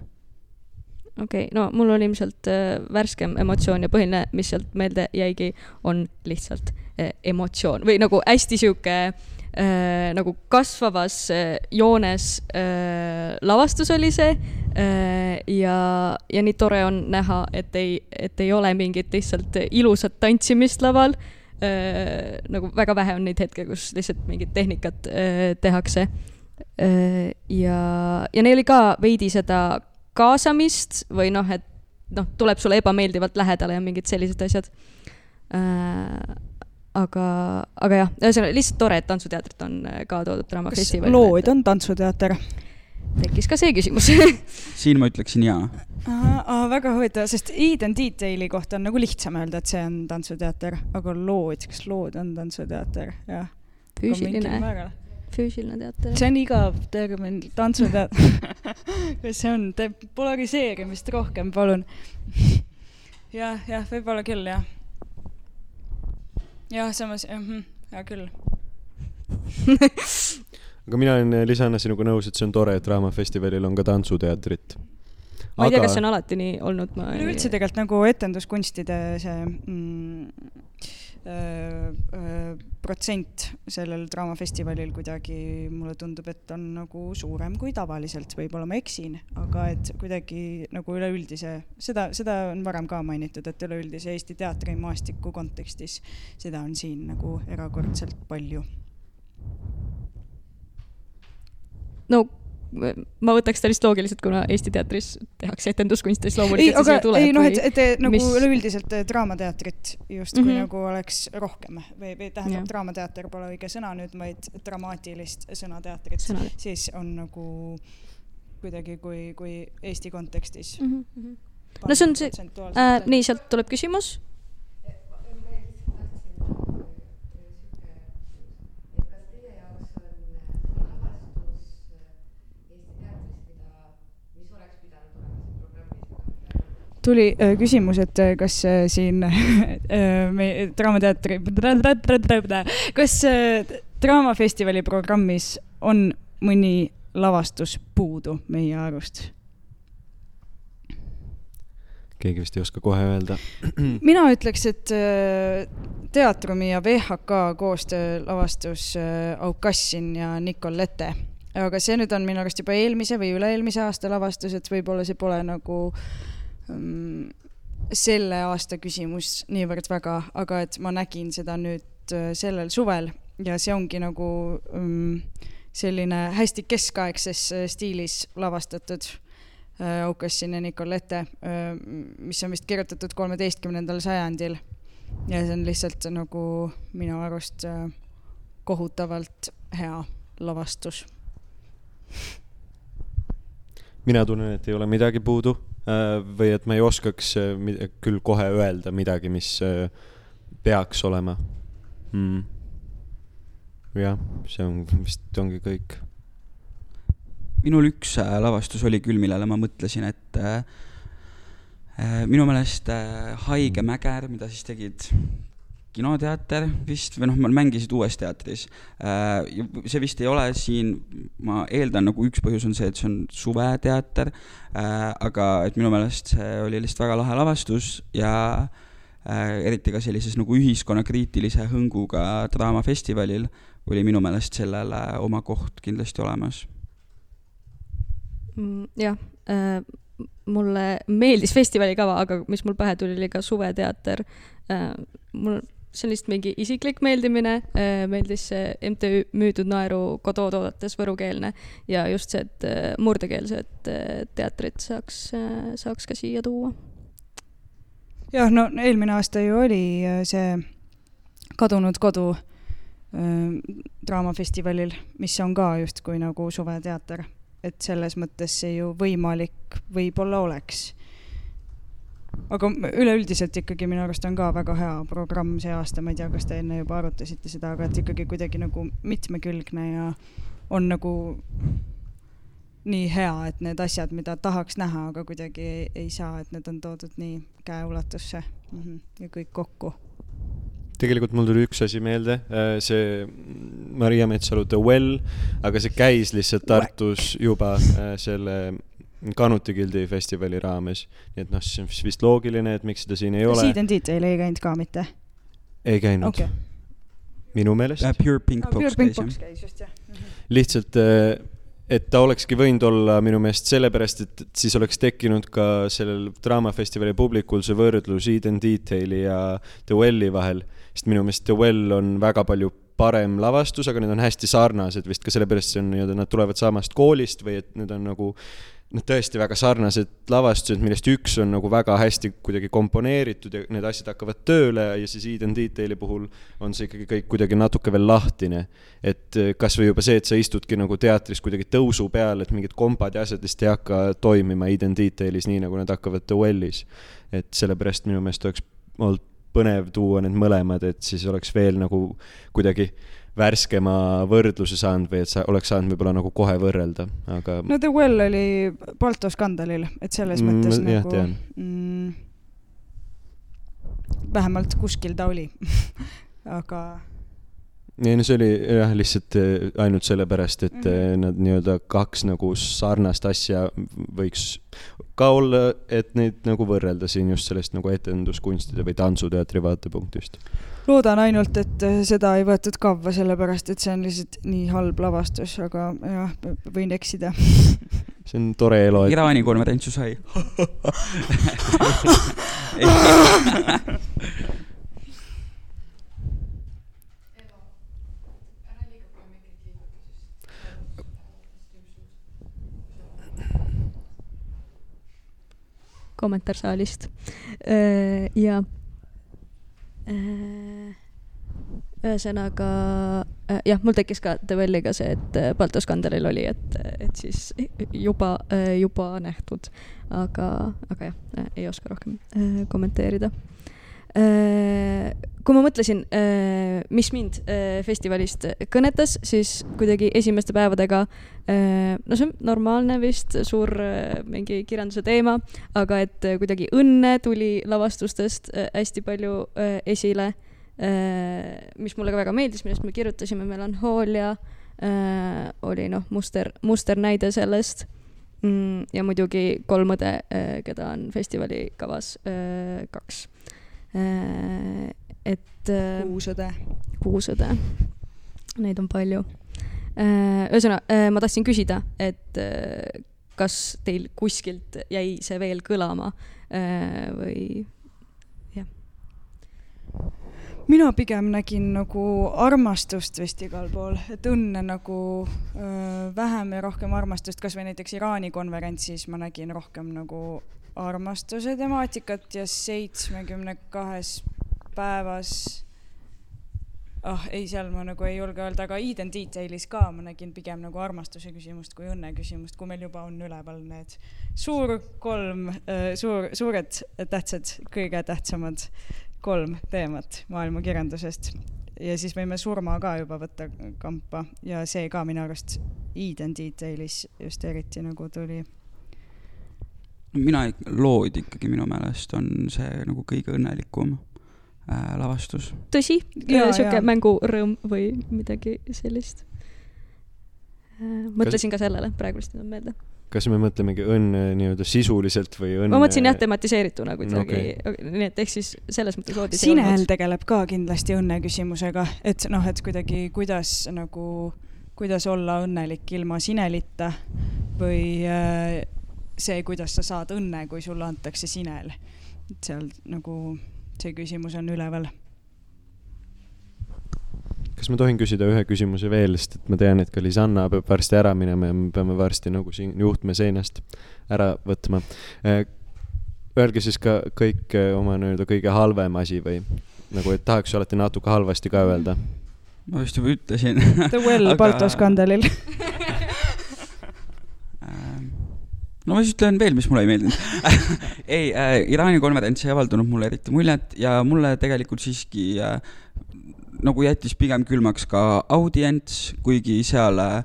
[SPEAKER 2] okei okay,, no mul on ilmselt äh, värskem emotsioon ja põhiline, mis sealt meelde jäigi, on lihtsalt äh, emotsioon või nagu hästi sihuke äh, nagu kasvavas äh, joones äh, lavastus oli see äh, ja, ja nii tore on näha, et ei, et ei ole mingit lihtsalt ilusat tantsimist laval äh,. nagu väga vähe on neid hetke, kus lihtsalt mingit tehnikat äh, tehakse äh,. ja, ja neil oli ka veidi seda kaasamist või noh, et noh, tuleb sulle ebameeldivalt lähedale ja mingid sellised asjad äh,. aga, aga jah, ühesõnaga lihtsalt tore, et tantsuteatrit on äh, ka toodud
[SPEAKER 6] kas
[SPEAKER 2] Draamafestivalile.
[SPEAKER 6] lood on tantsuteater?
[SPEAKER 2] tekkis ka see küsimus [LAUGHS]
[SPEAKER 4] siin ma ütleksin jaa.
[SPEAKER 6] väga huvitav, sest Eden Detaili kohta on nagu lihtsam öelda, et see on tantsuteater, aga lood, kas lood on tantsuteater, jah.
[SPEAKER 2] füüsiline, füüsiline teater.
[SPEAKER 6] see on igav termin, tantsuteater. [LAUGHS] [LAUGHS] kas see on, teeb polariseerimist rohkem, palun. [LAUGHS] jah, jah, võib-olla küll, jah. jah, samas, hea küll. [LAUGHS]
[SPEAKER 3] aga mina olen lisana sinuga nõus, et see on tore, et Draamafestivalil on ka tantsuteatrit.
[SPEAKER 2] ma ei tea, kas see on alati nii olnud, ma ei
[SPEAKER 6] üleüldse tegelikult nagu etenduskunstide see mm, protsent sellel Draamafestivalil kuidagi mulle tundub, et on nagu suurem kui tavaliselt, võib-olla ma eksin, aga et kuidagi nagu üleüldise, seda, seda on varem ka mainitud, et üleüldise Eesti teatrimaastiku kontekstis seda on siin nagu erakordselt palju.
[SPEAKER 2] no ma võtaks seda lihtsalt loogiliselt, kuna Eesti teatris tehakse etenduskunsti, siis
[SPEAKER 6] ei,
[SPEAKER 2] loomulikult
[SPEAKER 6] aga
[SPEAKER 2] see siia tuleb.
[SPEAKER 6] ei noh, et, et te nagu
[SPEAKER 2] mis-
[SPEAKER 6] üleüldiselt draamateatrit justkui mm. -hmm. nagu oleks rohkem või, või tähendab
[SPEAKER 2] Jah.,
[SPEAKER 6] draamateater pole õige sõna nüüd, vaid dramaatilist sõnateatrit,
[SPEAKER 2] Sõna-
[SPEAKER 6] siis on nagu kuidagi kui, kui Eesti kontekstis
[SPEAKER 2] mm. -hmm. no see on see äh,, nii, sealt tuleb küsimus.
[SPEAKER 6] Tuli äh, küsimus, et äh, kas äh, siin [LAUGHS] äh, me Draamateatri, [LAUGHS] kas äh, Draamafestivali programmis on mõni lavastus puudu meie arust?
[SPEAKER 3] keegi vist ei oska kohe öelda. [CLEARS THROAT]
[SPEAKER 6] mina ütleks, et äh, Teatrumi ja VHK koostöölavastus äh, Aukassin ja Nicolette, aga see nüüd on minu arust juba eelmise või üle-eelmise aasta lavastus, et võib-olla see pole nagu um, selle aasta küsimus niivõrd väga, aga et ma nägin seda nüüd äh, sellel suvel ja see ongi nagu um, selline hästi keskaegses äh, stiilis lavastatud äh, Aukassin ja Nicolette, mis on vist kirjutatud kolmeteistkümnendal sajandil. Ja see on lihtsalt nagu minu arust kohutavalt hea lavastus.
[SPEAKER 3] Mina tunnen, et ei ole midagi puudu või et ma ei oskaks äh, küll kohe öelda midagi, mis äh, peaks olema mm.. jah, see on vist ongi kõik.
[SPEAKER 4] minul üks lavastus oli küll, millele ma mõtlesin, et äh, minu meelest äh, Haige Mäger, mida siis tegid kinoteater vist või noh, mängisid Uues Teatris. Äh, see vist ei ole siin, ma eeldan, nagu üks põhjus on see, et see on suveteater, äh, aga et minu meelest see oli lihtsalt väga lahe lavastus ja äh, eriti ka sellises nagu ühiskonnakriitilise hõnguga draamafestivalil oli minu meelest sellele oma koht kindlasti olemas.
[SPEAKER 2] Mm, jah äh,, mulle meeldis festivali kava, aga mis mul pähe tuli, oli ka suveteater mul see on lihtsalt mingi isiklik meeldimine, äh, meeldis see MTÜ Müüdud naeru Godot toodetes võrukeelne ja just see, et äh, murdekeelset äh, teatrit saaks, saaks ka siia tuua.
[SPEAKER 6] jah, no eelmine aasta ju oli see Kadunud kodu draamafestivalil, mis on ka justkui nagu suveteater, et selles mõttes see ju võimalik võib-olla oleks aga üleüldiselt ikkagi minu arust on ka väga hea programm see aasta, ma ei tea, kas te enne juba arutasite seda, aga et ikkagi kuidagi nagu mitmekülgne ja on nagu nii hea, et need asjad, mida tahaks näha, aga kuidagi ei, ei saa, et need on toodud nii käeulatusse mm -hmm. ja kõik kokku
[SPEAKER 3] tegelikult mul tuli üks asi meelde, äh, see Maria Metsalu The Well, aga see käis lihtsalt Tartus juba äh, selle Kanuti Gildi festivali raames. nii et noh, see on vist loogiline, et miks seda siin ei ole.
[SPEAKER 6] Seed and Detail ei käinud ka mitte?
[SPEAKER 3] ei käinud okay.. minu meelest
[SPEAKER 4] uh,. Pure Pink Box
[SPEAKER 6] Pure Pink Box käis just jah mm. -hmm.
[SPEAKER 3] lihtsalt, äh, et ta olekski võinud olla minu meelest sellepärast, et siis oleks tekkinud ka sellel draamafestivali publikul see võrdlus Seed and Detaili ja The Welli vahel, sest minu meelest The Well on väga palju parem lavastus, aga need on hästi sarnased vist ka sellepärast, see on nii-öelda, nad tulevad samast koolist või et need on nagu noh, tõesti väga sarnased lavastused, millest üks on nagu väga hästi kuidagi komponeeritud ja need asjad hakkavad tööle ja siis Eden Detaili puhul on see ikkagi kõik kuidagi natuke veel lahtine. et eh, kasvõi juba see, et sa istudki nagu teatris kuidagi tõusu peal, et mingid kompad ja asjad lihtsalt ei hakka toimima Eden Detailis nii, nagu nad hakkavad The Wellis. et sellepärast minu meelest oleks olnud põnev tuua need mõlemad, et siis oleks veel nagu kuidagi värskema võrdluse saanud või et sa oleks saanud võib-olla nagu kohe võrrelda, aga.
[SPEAKER 6] no The Well oli Balto skandalil, et selles mm, mõttes jah, nagu. Mm, vähemalt kuskil ta oli [LAUGHS] aga
[SPEAKER 3] ei no see oli jah, lihtsalt eh, ainult sellepärast, et mm -hmm. nad nii-öelda kaks nagu sarnast asja võiks ka olla, et neid nagu võrrelda siin just sellest nagu etenduskunstide või tantsuteatri vaatepunktist.
[SPEAKER 6] loodan ainult, et eh, seda ei võetud kavva, sellepärast et see on lihtsalt nii halb lavastus, aga jah, võin eksida [LAUGHS]
[SPEAKER 3] see on tore elu
[SPEAKER 4] et.... Iraani konverents ju sai [LAUGHS] [LAUGHS]
[SPEAKER 2] kommentaar saalist. Äh, ja äh, ühesõnaga äh, jah, mul tekkis ka The Welliga see, et Balto skandalil oli, et, et siis juba, juba nähtud, aga, aga jah, ei oska rohkem kommenteerida kui ma mõtlesin, äh, mis mind äh, festivalist kõnetas, siis kuidagi esimeste päevadega, no see on normaalne vist, suur mingi kirjanduse teema, aga et kuidagi õnne tuli lavastustest hästi palju esile, mis mulle ka väga meeldis, millest me kirjutasime, Melanhoolia oli noh, muster, musternäide sellest. Mm, ja muidugi kolm õde, keda on festivali kavas kaks. Äh, et.
[SPEAKER 6] Äh, kuusõde.
[SPEAKER 2] kuusõde, neid on palju. Äh, ühesõnaga, ma tahtsin küsida, et kas teil kuskilt jäi see veel kõlama või jah?
[SPEAKER 6] mina pigem nägin nagu armastust vist igal pool, et õnne nagu öö, vähem ja rohkem armastust, kasvõi näiteks Iraani konverentsis ma nägin rohkem nagu armastuse temaatikat ja seitsmekümne kahes päevas ah oh, ei, seal ma nagu ei julge öelda, aga Eden Detailis ka ma nägin pigem nagu armastuse küsimust kui õnne küsimust, kui meil juba on üleval need suur kolm, suur, suured tähtsad, kõige tähtsamad kolm teemat maailmakirjandusest. ja siis võime surma ka juba võtta kampa ja see ka minu arust Eden Detailis just eriti nagu tuli
[SPEAKER 4] mina, lood ikkagi minu meelest on see nagu kõige õnnelikum äh, lavastus.
[SPEAKER 2] tõsi, sihuke mängurõõm või midagi sellist äh,. mõtlesin kas... ka sellele, praegu vist ei tulnud meelde.
[SPEAKER 3] kas me mõtlemegi õnne nii-öelda sisuliselt või õnne?
[SPEAKER 2] ma mõtlesin jah, tematiseerituna kuidagi okay., nii et ehk siis selles mõttes loodi
[SPEAKER 6] Sinel tegeleb ka kindlasti õnne küsimusega, et noh, et kuidagi, kuidas nagu, kuidas olla õnnelik ilma sinelita või äh, see, kuidas sa saad õnne, kui sulle antakse sinel. et seal nagu see küsimus on üleval.
[SPEAKER 3] kas ma tohin küsida ühe küsimuse veel, sest et ma tean, et ka Lisanna peab varsti ära minema ja me peame varsti nagu siin juhtme seinast ära võtma. Äh, öelge siis ka kõik äh, oma nii-öelda kõige halvem asi või nagu, et tahaks alati natuke halvasti ka öelda.
[SPEAKER 4] ma just juba ütlesin
[SPEAKER 6] The Well. [LAUGHS] Balto skandalil [LAUGHS]
[SPEAKER 4] no ma siis ütlen veel, mis mulle ei meeldinud [LAUGHS] ei äh,, Iraani konverents ei avaldanud mulle eriti muljet ja mulle tegelikult siiski äh, nagu jättis pigem külmaks ka audients, kuigi seal äh,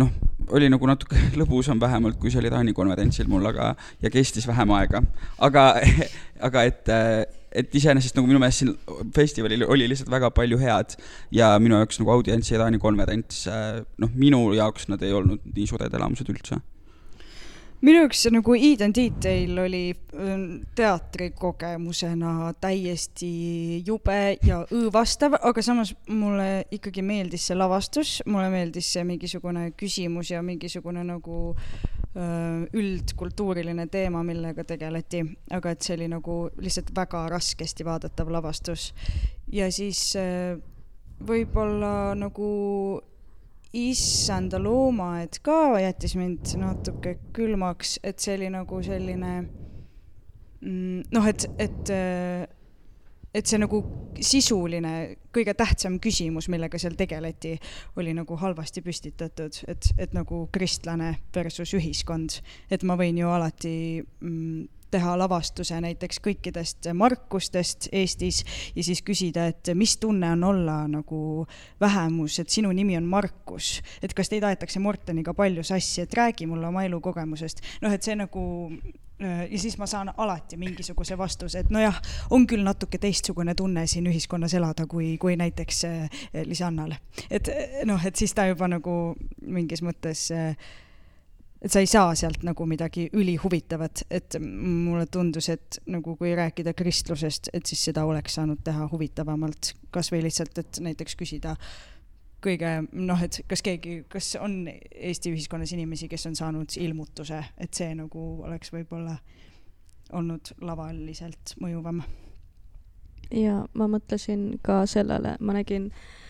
[SPEAKER 4] noh, oli nagu natuke [LAUGHS] lõbusam vähemalt, kui see oli Taani konverentsil mul, aga, ja kestis vähem aega. aga, [LAUGHS] aga et, äh, et iseenesest nagu minu meelest siin festivalil oli lihtsalt väga palju head ja minu jaoks nagu audients ja Taani konverents, äh, noh, minu jaoks nad ei olnud nii suured elamused üldse
[SPEAKER 6] minu jaoks nagu Eden Detail oli ähm, teatrikogemusena täiesti jube ja õõvastav, aga samas mulle ikkagi meeldis see lavastus, mulle meeldis see mingisugune küsimus ja mingisugune nagu äh, üldkultuuriline teema, millega tegeleti, aga et see oli nagu lihtsalt väga raskesti vaadatav lavastus. ja siis äh, võib-olla nagu issanda loomaaed ka jättis mind natuke külmaks, et see oli nagu selline mm, noh, et, et, et see nagu sisuline, kõige tähtsam küsimus, millega seal tegeleti, oli nagu halvasti püstitatud, et, et nagu kristlane versus ühiskond, et ma võin ju alati mm, teha lavastuse näiteks kõikidest Markustest Eestis ja siis küsida, et mis tunne on olla nagu vähemus, et sinu nimi on Markus, et kas teid aetakse Morteniga palju sassi, et räägi mulle oma elukogemusest. noh, et see nagu äh, ja siis ma saan alati mingisuguse vastuse, et nojah, on küll natuke teistsugune tunne siin ühiskonnas elada, kui, kui näiteks äh, Lisannal. et noh, et siis ta juba nagu mingis mõttes äh, et sa ei saa sealt nagu midagi ülihuvitavat, et mulle tundus, et nagu kui rääkida kristlusest, et siis seda oleks saanud teha huvitavamalt, kasvõi lihtsalt, et näiteks küsida kõige noh, et kas keegi, kas on Eesti ühiskonnas inimesi, kes on saanud ilmutuse, et see nagu oleks võib-olla olnud lavaliselt mõjuvam.
[SPEAKER 2] ja ma mõtlesin ka sellele, ma nägin äh,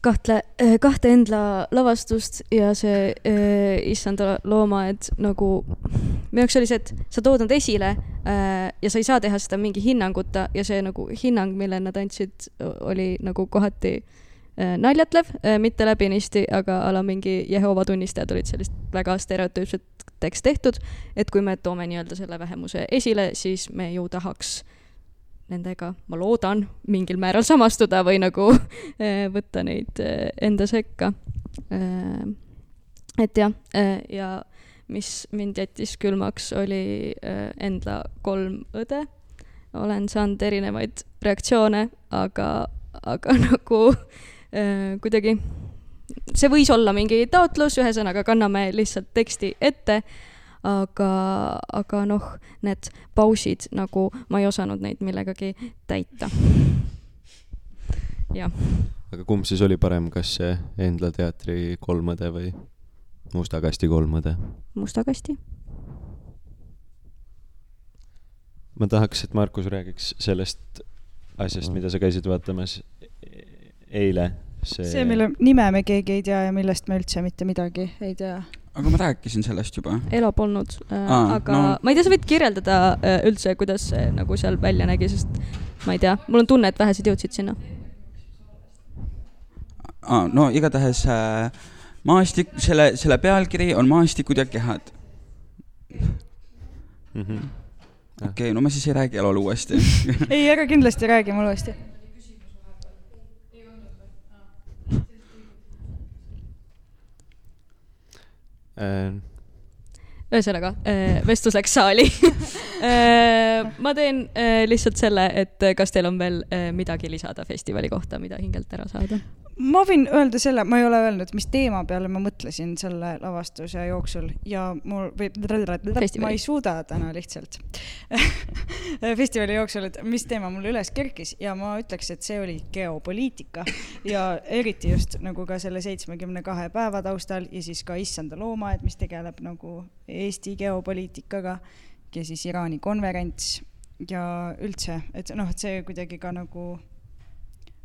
[SPEAKER 2] kahtle, eh, kahte Endla lavastust ja see äh, issanda loomaaed nagu, minu jaoks oli see, et sa tood nad esile äh, ja sa ei saa teha seda mingi hinnanguta ja see nagu hinnang, mille nad andsid, oli nagu kohati äh, naljatlev äh,, mitte läbinisti, aga a la mingi Jehova tunnistajad olid sellist väga stereotüüpseteks tehtud, et kui me toome nii-öelda selle vähemuse esile, siis me ju tahaks äh, nendega, ma loodan, mingil määral samastuda või nagu [LAUGHS] eh, võtta neid eh, enda sekka. Eh, et jah, ja mis mind jättis külmaks, oli Endla kolm õde. olen saanud erinevaid reaktsioone, aga, aga [LAUGHS] nagu kuidagi see võis olla mingi taotlus, ühesõnaga kanname lihtsalt teksti ette aga, aga noh, need pausid nagu ma ei osanud neid millegagi täita. jah.
[SPEAKER 3] aga kumb siis oli parem, kas see Endla teatri kolmõde või Musta kasti kolmõde?
[SPEAKER 2] Musta kasti.
[SPEAKER 3] ma tahaks, et Markus räägiks sellest asjast, mida sa käisid vaatamas eile.
[SPEAKER 6] see, see, mille nime me keegi ei tea ja millest me üldse mitte midagi ei tea
[SPEAKER 4] aga ma rääkisin sellest juba.
[SPEAKER 2] Elo polnud äh,, aga no. ma ei tea, sa võid kirjeldada äh, üldse, kuidas see nagu seal välja nägi, sest ma ei tea, mul on tunne, et vähesed jõudsid sinna.
[SPEAKER 4] ah,. no igatahes äh, maastik, selle, selle pealkiri on Maastikud ja kehad.
[SPEAKER 3] mm. -hmm.
[SPEAKER 4] okei okay,, no ma siis ei räägi laulu uuesti [LAUGHS]
[SPEAKER 6] ei, ära kindlasti räägi mulle uuesti.
[SPEAKER 2] ühesõnaga, vestlus läks saali. [LAUGHS] ma teen äh, lihtsalt selle, et kas teil on veel äh, midagi lisada festivali kohta, mida hingelt ära saada?
[SPEAKER 6] ma võin öelda selle, ma ei ole öelnud, mis teema peale ma mõtlesin selle lavastuse jooksul ja mul või
[SPEAKER 2] Festivali.
[SPEAKER 6] ma ei suuda täna lihtsalt [LAUGHS] festivali jooksul, et mis teema mul üles kerkis ja ma ütleks, et see oli geopoliitika ja eriti just nagu ka selle seitsmekümne kahe päeva taustal ja siis ka Issanda loomaaed, mis tegeleb nagu Eesti geopoliitikaga ja siis Iraani konverents ja üldse, et noh, et see kuidagi ka nagu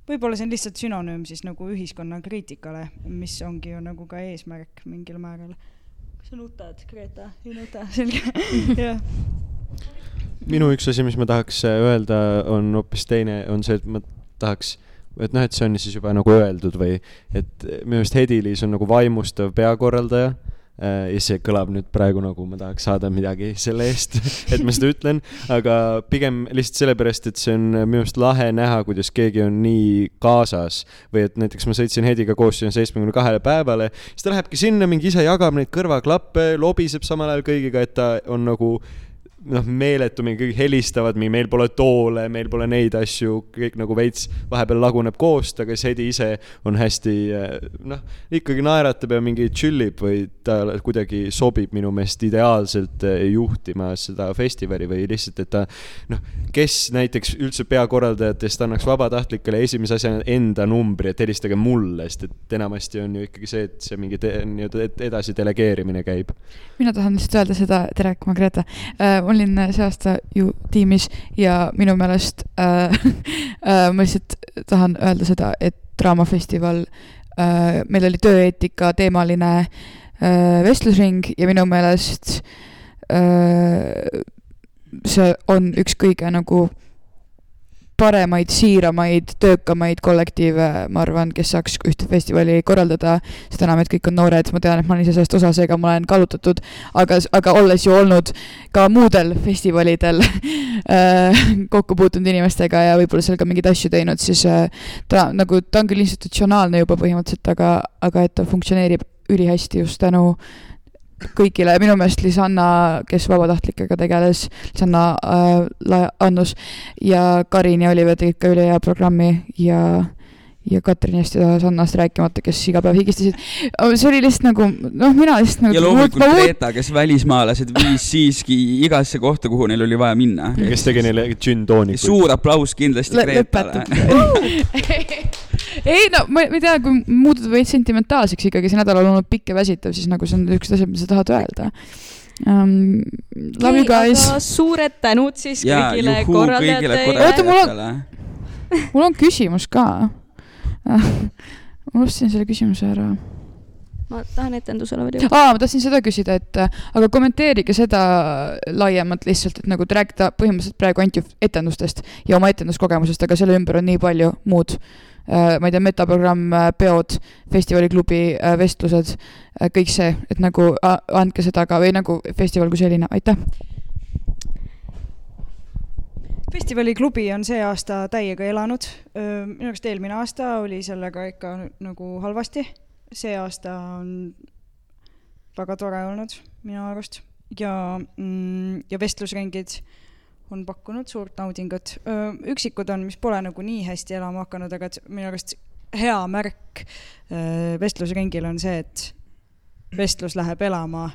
[SPEAKER 6] võib-olla see on lihtsalt sünonüüm siis nagu ühiskonnakriitikale, mis ongi ju nagu ka eesmärk mingil määral. kas sa nutad, Greta? ei nuta, selge, [LAUGHS] jah.
[SPEAKER 3] minu üks asi, mis ma tahaks äh, öelda, on hoopis teine, on see, et ma tahaks, et noh, et see on siis juba nagu öeldud või et minu meelest Hedi-Liis on nagu vaimustav peakorraldaja äh, ja see kõlab nüüd praegu nagu ma tahaks saada midagi selle eest, [LAUGHS] et ma seda ütlen, aga pigem lihtsalt sellepärast, et see on minu arust lahe näha, kuidas keegi on nii kaasas. Või et näiteks ma sõitsin Hediga koos sinna seitsmekümne kahele päevale, siis ta lähebki sinna, mingi ise jagab neid kõrvaklappe, lobiseb samal ajal kõigiga, et ta on nagu noh, meeletu, mingi kõik helistavad, meil pole toole, meil pole neid asju, kõik nagu veits vahepeal laguneb koost, aga siis Hedi ise on hästi eh, noh, ikkagi naeratab ja mingi chill ib või ta kuidagi sobib minu meelest ideaalselt eh, juhtima seda festivali või lihtsalt, et ta noh, kes näiteks üldse peakorraldajatest annaks vabatahtlikele esimese asjana enda numbri, et helistage mulle, sest et enamasti on ju ikkagi see, et see mingi nii-öelda edasi delegeerimine käib.
[SPEAKER 5] mina tahan lihtsalt öelda seda, tere, ma Greta äh,. Olin see aasta ju tiimis ja minu meelest äh, [LAUGHS] äh, ma lihtsalt tahan öelda seda, et Draamafestival äh,, meil oli tööeetika teemaline äh, vestlusring ja minu meelest äh, see on üks kõige nagu paremaid, siiramaid, töökamaid kollektiive, ma arvan, kes saaks ühte festivali korraldada. seda enam, et kõik on noored, ma tean, et ma olen ise sellest osa, seega ma olen kallutatud, aga, aga olles ju olnud ka muudel festivalidel [LAUGHS] äh, kokku puutunud inimestega ja võib-olla seal ka mingeid asju teinud, siis äh, ta nagu, ta on küll institutsionaalne juba põhimõtteliselt, aga, aga et ta funktsioneerib ülihästi just tänu kõigile, minu meelest Lisanna, kes vabatahtlikega tegeles, Lisanna äh, La- Annus ja Karin ja Oliver tegid ka ülihea programmi ja ja Katrin hästi tahas Annast rääkimata, kes iga päev higistasid. see oli lihtsalt nagu, noh, mina lihtsalt nagu
[SPEAKER 4] ja loomulikult Greta, kes välismaalased viis siiski igasse kohta, kuhu neil oli vaja minna.
[SPEAKER 3] kes tegi neile džinn-toonikuid.
[SPEAKER 4] suur aplaus kindlasti Gretale. [LAUGHS] [LAUGHS]
[SPEAKER 5] ei no ma ma ei tea, kui muutuda veits sentimentaalseks ikkagi, see nädal on olnud pikk ja väsitav, siis nagu see on üks asi, mida sa tahad öelda um,. Love you guys.
[SPEAKER 2] suured tänud siis
[SPEAKER 4] ja
[SPEAKER 2] kõigile korraldajatele.
[SPEAKER 5] Oota, mul on- mul on küsimus ka. ma unustasin selle küsimuse ära.
[SPEAKER 2] ma tahan etendusele veel jõuda.
[SPEAKER 5] aa, ma tahtsin seda küsida, et aga kommenteerige seda laiemalt lihtsalt, et nagu te räägite põhimõtteliselt praegu ainult ju etendustest ja oma etenduskogemusest, aga selle ümber on nii palju muud. Ma ei tea, metaprogramm, peod, festivaliklubi äh, vestlused, kõik see, et nagu andke seda ka või nagu festival kui selline, aitäh.
[SPEAKER 6] festivaliklubi on see aasta täiega elanud. minu arust eelmine aasta oli sellega ikka nagu halvasti. see aasta on väga tore olnud minu arust ja mm,, ja vestlusringid on pakkunud suurt naudingut. üksikud on, mis pole nagu nii hästi elama hakanud, aga et minu arust hea märk vestlusringil on see, et vestlus läheb elama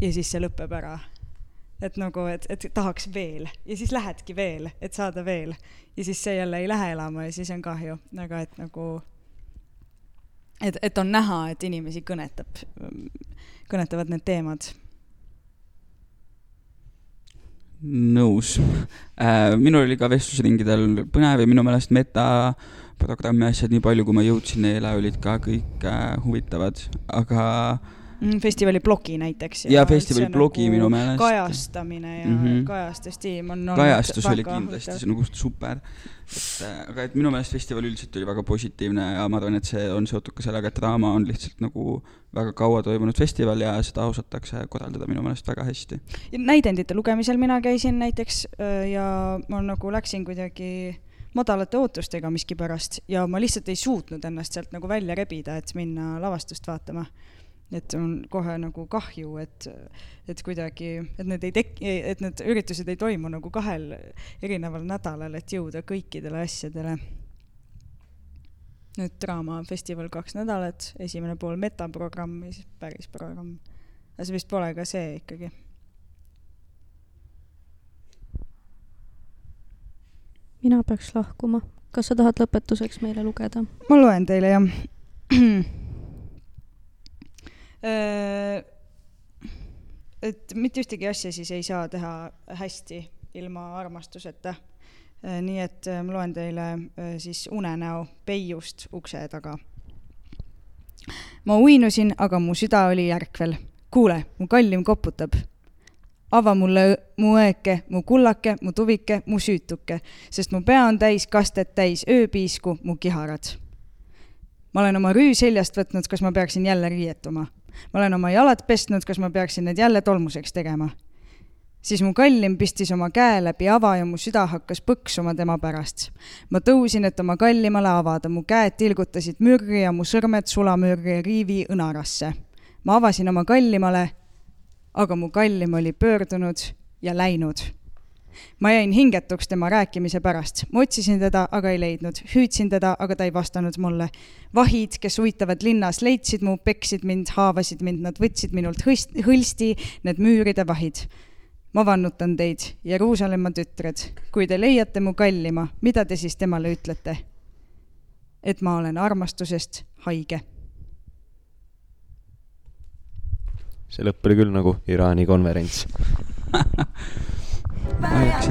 [SPEAKER 6] ja siis see lõpeb ära et nagu, et, et tahaks veel ja siis lähedki veel, et saada veel ja siis see jälle ei lähe elama ja siis on kahju, aga et nagu, et, et on näha, et inimesi kõnetab, kõnetavad need teemad.
[SPEAKER 4] Nõus äh,. minul oli ka vestlusringidel põnev ja minu meelest metaprogrammi asjad, nii palju kui ma jõudsin neile, olid ka kõik äh, huvitavad, aga
[SPEAKER 6] mm, festivali blogi näiteks.
[SPEAKER 4] ja festivali blogi nagu minu meelest.
[SPEAKER 6] kajastamine ja mm -hmm. kajastustiim on olnud
[SPEAKER 4] kajastus oli kindlasti see nagu super. et äh, aga et minu meelest festival üldiselt oli väga positiivne ja ma arvan, et see on seotud ka sellega, et Draama on lihtsalt nagu väga kaua toimunud festival ja seda osatakse korraldada minu meelest väga hästi.
[SPEAKER 6] näidendite lugemisel mina käisin näiteks äh, ja ma nagu läksin kuidagi madalate ootustega miskipärast ja ma lihtsalt ei suutnud ennast sealt nagu välja rebida, et minna lavastust vaatama et on kohe nagu kahju, et, et kuidagi, et need ei tek-, et need üritused ei toimu nagu kahel erineval nädalal, et jõuda kõikidele asjadele. nüüd Draamafestival kaks nädalat, esimene pool metaprogramm ja siis päris programm. aga see vist pole ka see ikkagi.
[SPEAKER 2] mina peaks lahkuma. kas sa tahad lõpetuseks meile lugeda?
[SPEAKER 6] ma loen teile, jah [CLEARS THROAT] et mitte ühtegi asja siis ei saa teha hästi ilma armastuseta. Nii et ma loen teile siis unenäo peiust ukse taga. ma uinusin, aga mu süda oli järkvel. kuule, mu kallim koputab. ava mulle mu õeke, mu kullake, mu tuvike, mu süütuke, sest mu pea on täis kastet täis ööpiisku, mu kiharad. ma olen oma rüü seljast võtnud, kas ma peaksin jälle riietuma ma olen oma jalad pesnud, kas ma peaksin need jälle tolmuseks tegema? siis mu kallim pistis oma käe läbi ava ja mu süda hakkas põksuma tema pärast. ma tõusin, et oma kallimale avada, mu käed tilgutasid mürri ja mu sõrmed sulamürri riivi õnarasse. ma avasin oma kallimale, aga mu kallim oli pöördunud ja läinud ma jäin hingetuks tema rääkimise pärast, ma otsisin teda, aga ei leidnud, hüüdsin teda, aga ta ei vastanud mulle. vahid, kes uitavad linnas, leidsid mu, peksid mind, haavasid mind, nad võtsid minult hõst-, hõlsti need müüride vahid. ma vannutan teid, Jeruusalemma tütred, kui te leiate mu kallima, mida te siis temale ütlete? et ma olen armastusest haige
[SPEAKER 3] see lõpp oli küll nagu Iraani konverents [LAUGHS]
[SPEAKER 4] 아, 역시.